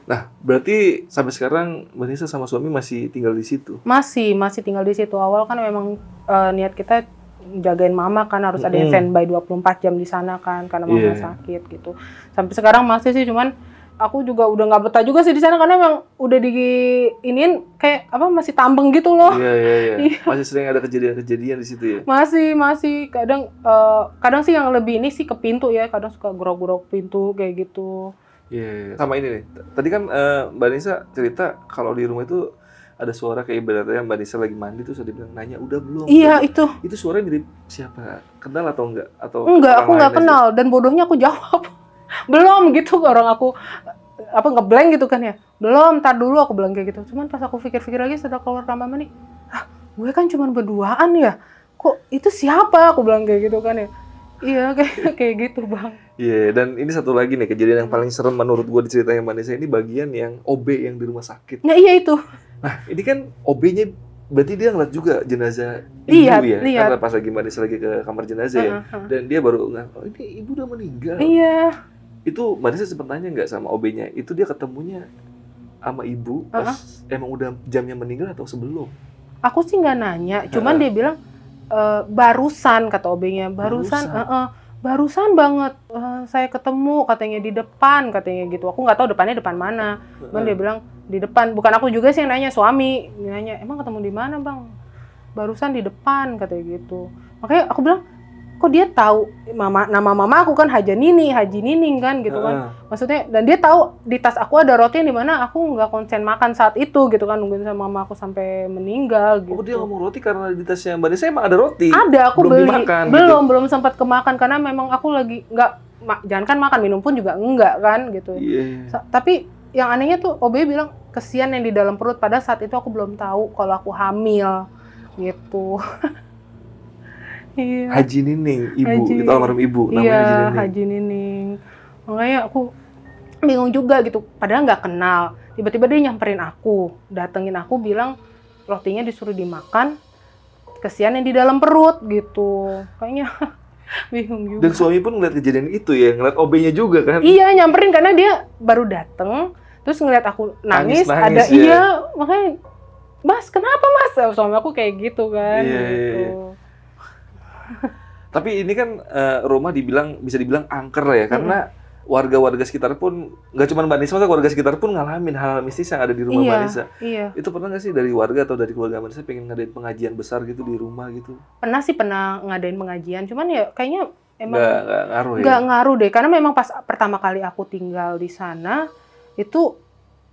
Nah, berarti sampai sekarang Mbak Nisa sama suami masih tinggal di situ. masih masih tinggal di situ awal kan memang eh, niat kita jagain mama kan harus ada yang standby 24 jam di sana kan karena mama Iya. sakit gitu sampai sekarang masih sih cuman aku juga udah nggak betah juga sih di sana karena memang udah di iniin kayak apa masih tambeng gitu loh Iya, iya, iya. Iya. Masih sering ada kejadian-kejadian di situ ya. masih masih kadang eh, kadang sih yang lebih ini sih ke pintu ya kadang suka grok-grok pintu kayak gitu Iya, iya. sama ini nih. Tadi kan eh, Mbak Nisa cerita kalau di rumah itu ada suara kayak ibaratnya Mbak Nisa lagi mandi terus ada bilang nanya udah belum? iya itu. Itu suaranya mirip siapa? Kenal atau enggak? Atau enggak aku lain nggak aja? kenal dan bodohnya aku jawab. Belum gitu orang aku. Apa ngeblank gitu kan ya? Belum tar dulu aku bilang kayak gitu. Cuman pas aku pikir-pikir lagi setelah keluar kamar mandi ah gue kan cuma berduaan ya? Kok itu siapa? Aku bilang kayak gitu kan ya. Iya kayak kayak gitu bang. Iya, dan ini satu lagi nih kejadian yang paling serem menurut gua di ceritanya Mbak Nisa ini bagian yang OB yang di rumah sakit. nah iya itu Nah, ini kan OB-nya berarti dia ngeliat juga jenazah ibu Lihat, ya? lihat. Karena pas lagi Mbak Nisa lagi ke kamar jenazah ya. Heeh, heeh. Dan dia baru nggak, oh ini ibu udah meninggal. iya Itu Mbak Nisa sempat tanya nggak sama OB-nya? Itu dia ketemunya sama ibu pas emang udah jamnya meninggal atau sebelum? aku sih nggak nanya cuman dia bilang "Eh, barusan kata OB-nya barusan Barusan. eh, eh, barusan banget eh, saya ketemu katanya di depan katanya gitu. Aku nggak tahu depannya depan mana. Cuman dia bilang di depan. Bukan aku juga sih yang nanya suami. Dia nanya emang ketemu di mana bang? Barusan di depan katanya gitu. Makanya aku bilang kok dia tahu mama nama mama aku kan Haja Nini, Haji Nining kan gitu kan. Maksudnya dan dia tahu di tas aku ada roti yang di mana aku nggak konsen makan saat itu gitu kan nungguin sama mama aku sampai meninggal gitu. Oh dia ngomong roti karena di tasnya Mbak Nisa emang ada roti. Ada aku belum beli. dimakan, gitu. belum belum sempat kemakan karena memang aku lagi nggak ma- jangan kan makan minum pun juga enggak kan gitu. Iya. Sa- Tapi yang anehnya tuh OB bilang kesian yang di dalam perut pada saat itu aku belum tahu kalau aku hamil gitu. Iya. Haji Nining, ibu, Haji. itu almarhum ibu, namanya Iya, Haji Nining. Haji Nining. Makanya aku bingung juga gitu. Padahal nggak kenal. Tiba-tiba dia nyamperin aku, datengin aku bilang rotinya disuruh dimakan. Kesian yang di dalam perut gitu. Kayaknya bingung Dan juga. suami pun ngeliat kejadian itu ya, ngeliat OB-nya juga kan. Iya, nyamperin karena dia baru dateng. Terus ngeliat aku nangis, Nangis-nangis ada ya. iya, makanya Mas, kenapa Mas? Suami aku kayak gitu kan. Iya, iya, gitu. iya. Tapi ini kan eh, rumah dibilang bisa dibilang angker lah ya, karena warga-warga sekitar pun nggak cuma Mbak Nisa, maksudnya warga sekitar pun ngalamin hal mistis yang ada di rumah Iya, Mbak Nisa. iya. Itu pernah nggak sih dari warga atau dari keluarga Mbak Nisa pengen ngadain pengajian besar gitu di rumah gitu? Pernah sih pernah ngadain pengajian, cuman ya kayaknya emang Nggak, nggak ngaruh ya? nggak ngaruh deh karena memang pas pertama kali aku tinggal di sana itu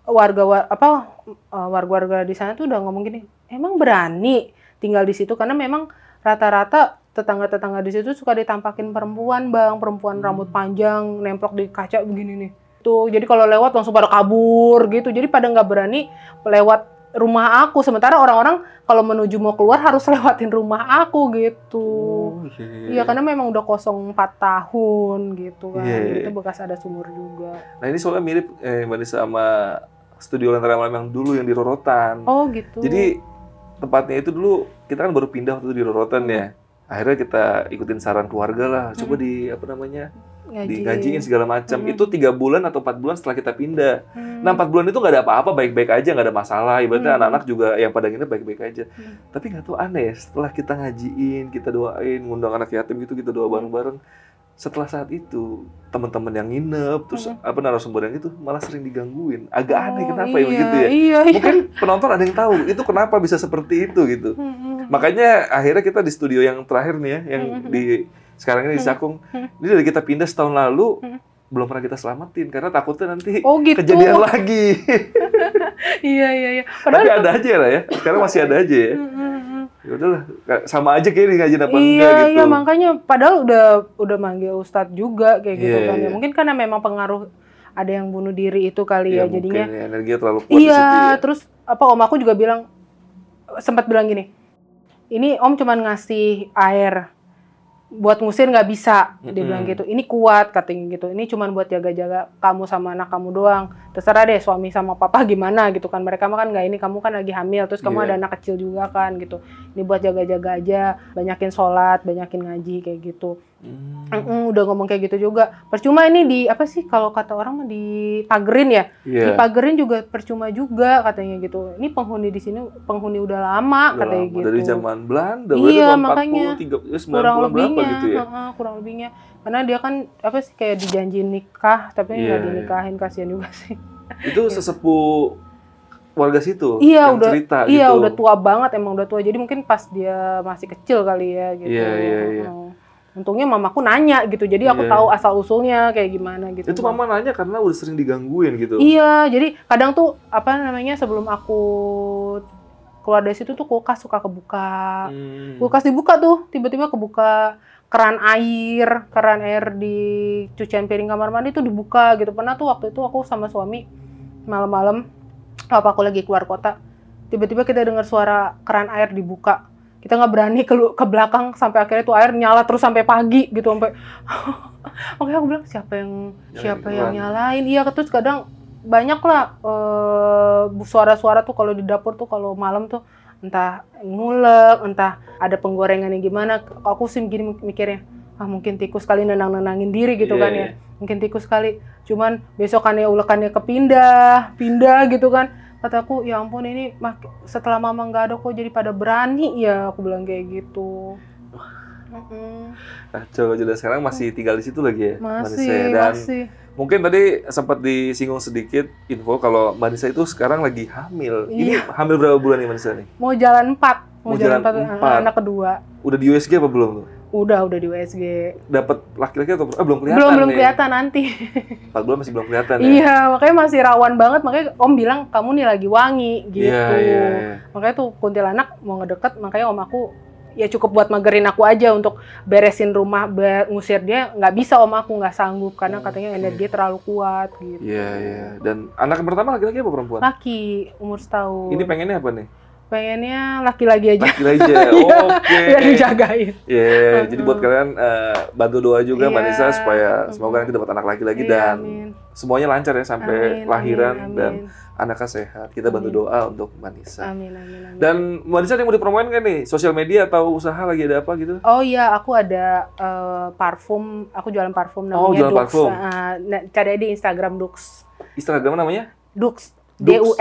warga wa- apa eh, warga-warga di sana tuh udah ngomong gini emang berani tinggal di situ karena memang rata-rata tetangga-tetangga di situ suka ditampakin perempuan bang perempuan Hmm. rambut panjang nemplok di kaca begini nih tuh jadi kalau lewat langsung pada kabur gitu jadi pada nggak berani lewat rumah aku sementara orang-orang kalau menuju mau keluar harus lewatin rumah aku gitu Oh, iya. Iya karena memang udah kosong 4 tahun gitu kan. Iya. Itu bekas ada sumur juga. Nah ini soalnya mirip eh, Mbak Nisa sama studio Lentera Malam yang dulu yang di Rorotan. Oh gitu. Jadi tempatnya itu dulu kita kan baru pindah waktu itu di Rorotan ya. Akhirnya kita ikutin saran keluarga lah, coba di apa namanya Ngaji. di ngajiin segala macam. Hmm. Itu tiga bulan atau empat bulan setelah kita pindah. Hmm. Nah empat bulan itu nggak ada apa-apa, baik-baik aja, nggak ada masalah. Ibaratnya Hmm. anak-anak juga yang pada nginep baik-baik aja. Hmm. Tapi nggak tahu aneh, setelah kita ngajiin, kita doain, ngundang anak yatim gitu, kita doa Hmm. bareng-bareng. Setelah saat itu teman-teman yang nginep, terus Hmm. apa narasumber yang itu malah sering digangguin. Agak aneh Oh, kenapa iya, ya begitu ya? Iya, iya. Mungkin penonton ada yang tahu itu kenapa bisa seperti itu gitu. Hmm, hmm. Makanya akhirnya kita di studio yang terakhir nih ya, yang di sekarang ini di. Cakung. Hmm. Ini dari kita pindah setahun lalu belum pernah kita selamatin karena takutnya nanti Oh gitu. kejadian lagi. Iya, iya, iya. Tapi Padahal ada aja lah ya. Sekarang masih ada aja ya. Ya udahlah, sama aja kayak ini ngaji apa Iya, enggak gitu. iya makanya padahal udah udah manggil ustadz juga kayak gitu Iya, kan. Ya iya. mungkin karena memang pengaruh ada yang bunuh diri itu kali Iya, ya, jadinya mungkin ya, terlalu kuat di Iya, situ ya. terus apa om aku juga bilang sempat bilang gini, ini om cuman ngasih air buat ngusir nggak bisa, dia Mm-mm. bilang gitu. Ini kuat katanya gitu. Ini cuman buat jaga-jaga kamu sama anak kamu doang. Terserah deh suami sama papa gimana gitu kan. Mereka mah kan nggak ini, kamu kan lagi hamil, terus kamu Iya. ada anak kecil juga kan gitu. Ini buat jaga-jaga aja, banyakin sholat, banyakin ngaji kayak gitu. Hmm, Mm-mm, udah ngomong kayak gitu juga. Percuma ini di apa sih kalau kata orang mah dipagerin ya? Iya. dipagerin juga percuma juga katanya gitu. Ini penghuni di sini penghuni udah lama Udah katanya lama, gitu. Dari zaman Belanda, Iya, makanya. 40, 30, ya, 90 kurang berapa lebihnya, gitu ya. heeh, kurang lebihnya. Karena dia kan apa sih kayak dijanji nikah tapi Iya, nggak iya. dinikahin kasihan juga sih. Itu sesepuh warga situ Iya, yang udah- cerita Iya gitu. udah tua banget emang udah tua. Jadi mungkin pas dia masih kecil kali ya gitu. Iya, iya, iya. Untungnya mamaku nanya gitu. Jadi aku Iya. tahu asal usulnya kayak gimana gitu. Itu mama nanya karena udah sering digangguin gitu. Iya, jadi kadang tuh apa namanya sebelum aku keluar dari situ tuh kulkas suka kebuka. Hmm. Kulkas dibuka tuh, tiba-tiba kebuka keran air, keran air di cucian piring kamar mandi tuh dibuka gitu. Pernah tuh waktu itu aku sama suami malam-malam apa aku lagi keluar kota, tiba-tiba kita dengar suara keran air dibuka. Kita nggak berani ke, ke belakang sampai akhirnya tuh air nyala terus sampai pagi gitu sampai Makanya aku bilang siapa yang Yang siapa yang nyalain? Iya, terus kadang banyak lah eh, suara-suara tuh kalau di dapur tuh kalau malam tuh entah ngulek, entah ada penggorengan yang gimana. Aku sih gini mikirnya, ah mungkin tikus kali nenang-nenangin diri gitu Iya, kan iya. ya. Mungkin tikus kali. Cuman besokannya ulekannya kepindah, pindah gitu kan. Kataku, ya ampun ini mak- setelah mama nggak ada kok jadi pada berani ya. Aku bilang kayak gitu. Nah, coba dan sekarang masih tinggal di situ lagi ya, Masih, Nisa ya? Dan masih. mungkin tadi sempat disinggung sedikit info kalau Mbak Nisa itu sekarang lagi hamil. Ini Iya. hamil berapa bulan nih Mbak Nisa nih? Mau jalan empat, mau, Mau jalan empat. anak kedua. Udah di USG apa belum tuh? Udah, udah di USG. Dapat laki-laki atau eh, belum kelihatan belum belum nih. kelihatan nanti. 4 bulan masih belum kelihatan ya. Iya, makanya masih rawan banget. Makanya Om bilang kamu nih lagi wangi gitu. Iya, iya, iya. Makanya tuh kuntilanak mau ngedeket, makanya Om aku ya cukup buat magerin aku aja untuk beresin rumah, ngusir dia. Nggak bisa Om aku nggak sanggup karena katanya Oke. energi terlalu kuat gitu. Iya, iya. Dan anak pertama laki-laki apa perempuan? Laki umur setahun. Ini pengennya apa nih? Pengennya laki-lagi aja. Laki aja. Iya, Oke. Biar dijagain. Iya, jadi buat Mm-mm. kalian eh, bantu doa juga Mbak Iya. Nisa supaya Mm-mm. semoga nanti dapat anak laki-lagi Iya, dan amin. semuanya lancar ya sampai Amin, lahiran amin, dan amin. anaknya sehat. Kita bantu Amin. doa untuk Mbak Nisa. Amin, amin, amin. Dan Mbak Nisa ada yang mau dipromoin nggak nih? Sosial media atau usaha lagi ada apa gitu? Oh iya, aku ada eh, parfum. Aku jualan parfum namanya Oh, jualan Dux. parfum. Nah, cari di Instagram Dux. Instagram namanya? Dux. Dux.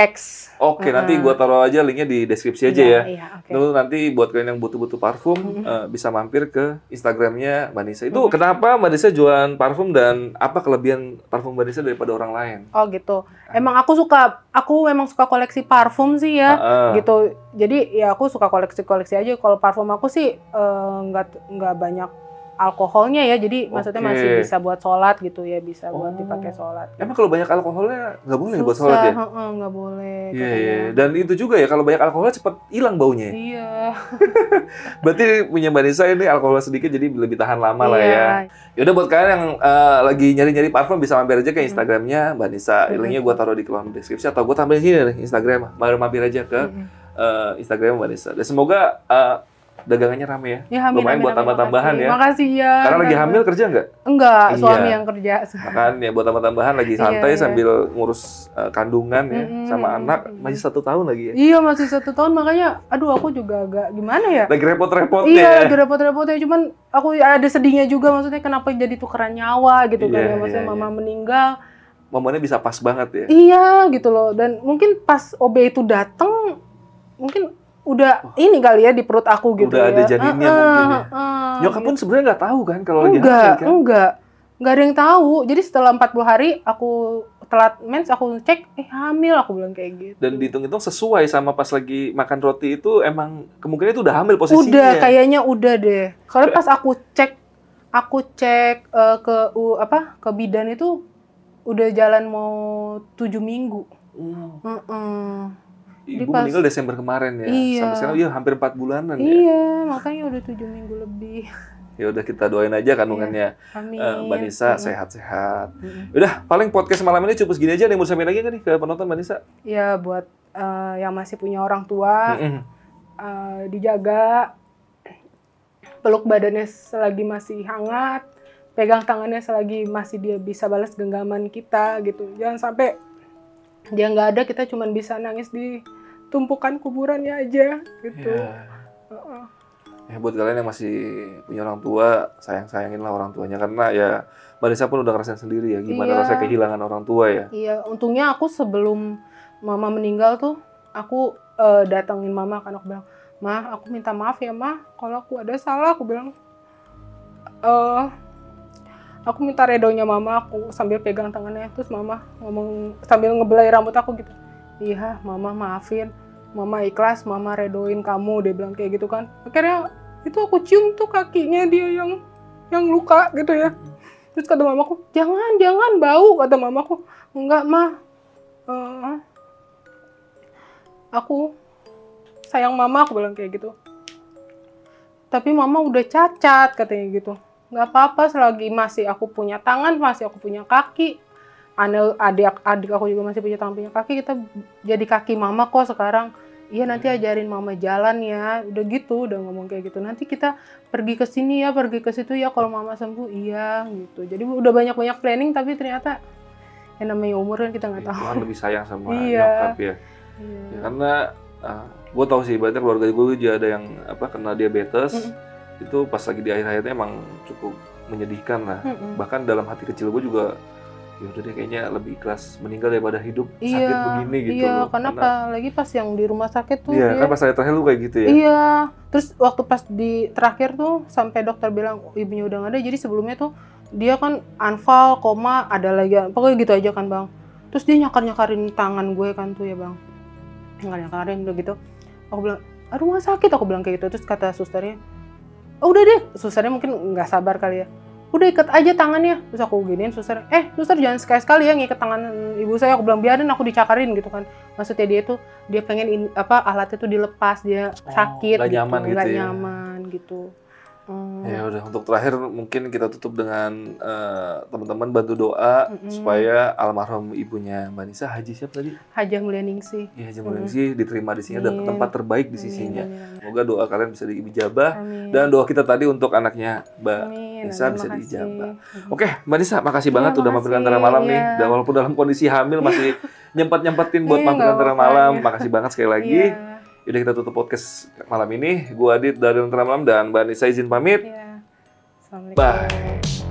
Oke, Uh-uh. nanti gua taruh aja linknya di deskripsi aja ya. Iya, oke. Lalu nanti buat kalian yang butuh-butuh parfum Mhm. eh, bisa mampir ke Instagramnya Mbak Nisa. Itu Mhm. kenapa Mbak Nisa jualan parfum dan apa kelebihan parfum Mbak Nisa daripada orang lain? Oh gitu. Emang aku suka, aku memang suka koleksi parfum sih ya. Ah, Gitu. Jadi ya aku suka koleksi-koleksi aja. Kalau parfum aku sih eh, nggak nggak banyak alkoholnya ya. Jadi maksudnya Oke. masih bisa buat sholat gitu ya, bisa buat Oh. dipakai sholat. Emang kalau banyak alkoholnya nggak boleh buat Susah, sholat ya? heeh, nggak boleh. Iya, katanya. iya. Dan itu juga ya kalau banyak alkohol cepat hilang baunya. Iya. Berarti punya Mbak Nisa ini alkohol sedikit jadi lebih tahan lama lah Iya. ya. Yaudah buat kalian yang eh, lagi nyari-nyari parfum bisa mampir aja ke Mhm. Instagramnya Mbak Nisa. Mhm. Linknya gue taruh di kolom deskripsi atau gue tambahin sini nih Instagram. Baru mampir aja ke Mm-mm. eh, Instagram Mbak Nisa. Dan semoga eh, dagangannya rame ya. Ya, amin, Lumayan amin, buat tambah-tambahan ya. Makasih ya. Karena lagi Enggak, hamil kerja nggak? Enggak, Iya. suami yang kerja. Makan ya buat tambah-tambahan lagi santai Iya, iya. sambil ngurus eh, kandungan ya Mm-mm, sama anak masih satu tahun lagi ya. Iya masih satu tahun makanya, aduh aku juga agak gimana ya? Lagi repot-repotnya. Iya, ya. lagi repot-repotnya. Cuman aku ada sedihnya juga maksudnya kenapa jadi tukeran nyawa gitu kan Iya, ya. Maksudnya iya, mama meninggal. Momennya bisa pas banget ya. Iya gitu loh. Dan mungkin pas OB itu datang, mungkin udah ini kali ya di perut aku gitu Udah ya. ada janinnya Heeh, mungkin ya. heeh, Nyokap gitu. pun sebenarnya nggak tahu kan kalau lagi enggak, hamil kan. enggak. Enggak ada yang tahu. Jadi setelah 40 hari aku telat mens, aku cek, eh hamil aku bilang kayak gitu. Dan dihitung-hitung sesuai sama pas lagi makan roti itu emang kemungkinan itu udah hamil posisinya. Udah, kayaknya udah deh. Soalnya pas aku cek, aku cek eh, ke u- apa ke bidan itu udah jalan mau tujuh minggu. Hmm. Heeh. Ibu pas- meninggal Desember kemarin ya. Iya. Sampai sekarang dia hampir 4 bulanan ya. Iya, makanya udah tujuh minggu lebih. Ya udah kita doain aja kandungannya Amin. eh, Mbak Nisa sehat-sehat. Mm-mm. Udah, paling podcast malam ini cukup segini aja nih. Mau sampaikan lagi nih ke penonton Mbak Nisa? Ya buat eh, yang masih punya orang tua, Mm-mm. eh, dijaga, peluk badannya selagi masih hangat, pegang tangannya selagi masih dia bisa balas genggaman kita gitu. Jangan sampai dia nggak ada kita cuman bisa nangis di tumpukan kuburannya aja gitu. Ya. Heeh. Ya buat kalian yang masih punya orang tua, sayang-sayangin lah orang tuanya karena ya Mbak pun udah ngerasain sendiri ya gimana Iya. rasanya kehilangan orang tua ya. Iya, untungnya aku sebelum mama meninggal tuh aku eh, datengin mama kan aku bilang, "Ma, aku minta maaf ya, Ma, kalau aku ada salah." Aku bilang eh aku minta redonya mama aku sambil pegang tangannya terus mama ngomong sambil ngebelai rambut aku gitu. Iya, mama maafin. Mama ikhlas, mama redoin kamu, dia bilang kayak gitu kan. Akhirnya itu aku cium tuh kakinya dia yang yang luka gitu ya. Terus kata mamaku, jangan, jangan bau, kata mamaku. Enggak, mah. Eh, aku sayang mama, aku bilang kayak gitu. Tapi mama udah cacat, katanya gitu. Nggak apa-apa selagi masih aku punya tangan, masih aku punya kaki. Adik, adik aku juga masih punya tangan, punya kaki. Kita jadi kaki mama kok sekarang. Iya nanti ajarin mama jalan ya. Udah gitu, udah ngomong kayak gitu. Nanti kita pergi ke sini ya, pergi ke situ ya. Kalau mama sembuh, iya gitu. Jadi udah banyak-banyak planning, tapi ternyata yang namanya umur kan kita nggak tahu. Tuhan lebih sayang sama Iya. nyokap ya. Iya. Ya, karena gue tau sih, berarti keluarga gue juga ada yang apa kena diabetes. Mm-mm. Itu pas lagi di akhir-akhirnya emang cukup menyedihkan lah. Mm-mm. Bahkan dalam hati kecil gue juga, ya udah deh kayaknya lebih ikhlas meninggal daripada hidup sakit Iya, begini gitu. iya, loh. karena lagi pas yang di rumah sakit tuh Iya, dia, kan pas saya terakhir lu kayak gitu ya. Iya, terus waktu pas di terakhir tuh sampai dokter bilang "Oh, ibunya udah nggak ada, jadi sebelumnya tuh dia kan anfal, koma, ada lagi, pokoknya gitu aja kan bang. Terus dia nyakar nyakarin tangan gue kan tuh ya bang, nyakar nyakarin udah gitu. Aku bilang, "Ah, rumah sakit, aku bilang kayak gitu. Terus kata susternya, oh, udah deh. Susternya mungkin nggak sabar kali ya. Udah ikat aja tangannya. Terus aku giniin suster. Eh suster jangan sekali sekali ya ngikat tangan ibu saya. Aku bilang biarin aku dicakarin gitu kan. Maksudnya dia tuh dia pengen in, apa alatnya tuh dilepas dia sakit nggak gitu. nyaman gitu nggak ya. nyaman gitu Hmm. Ya udah untuk terakhir mungkin kita tutup dengan eh, teman-teman bantu doa Mm-mm. supaya almarhum ibunya Mbak Nisa Haji siapa tadi? Hajah Mulia Ningsih Ya Haji Mulyaningsih diterima di sini Amin. tempat terbaik di sisinya. Amin, amin, Semoga doa kalian bisa diijabah amin. dan doa kita tadi untuk anaknya Mbak. Amin, Nisa amin, bisa makasih. diijabah. Oke, Mbak Nisa, makasih Iya, banget udah mampir makasih, antara malam nih. iya. Dan walaupun dalam kondisi hamil masih nyempet-nyempetin buat Iya, mampir antara malam. iya. Makasih banget sekali lagi. Iya, Udah kita tutup podcast malam ini. Gua Adit dari antara malam dan Mbak Nisa izin pamit. Assalamualaikum. Bye.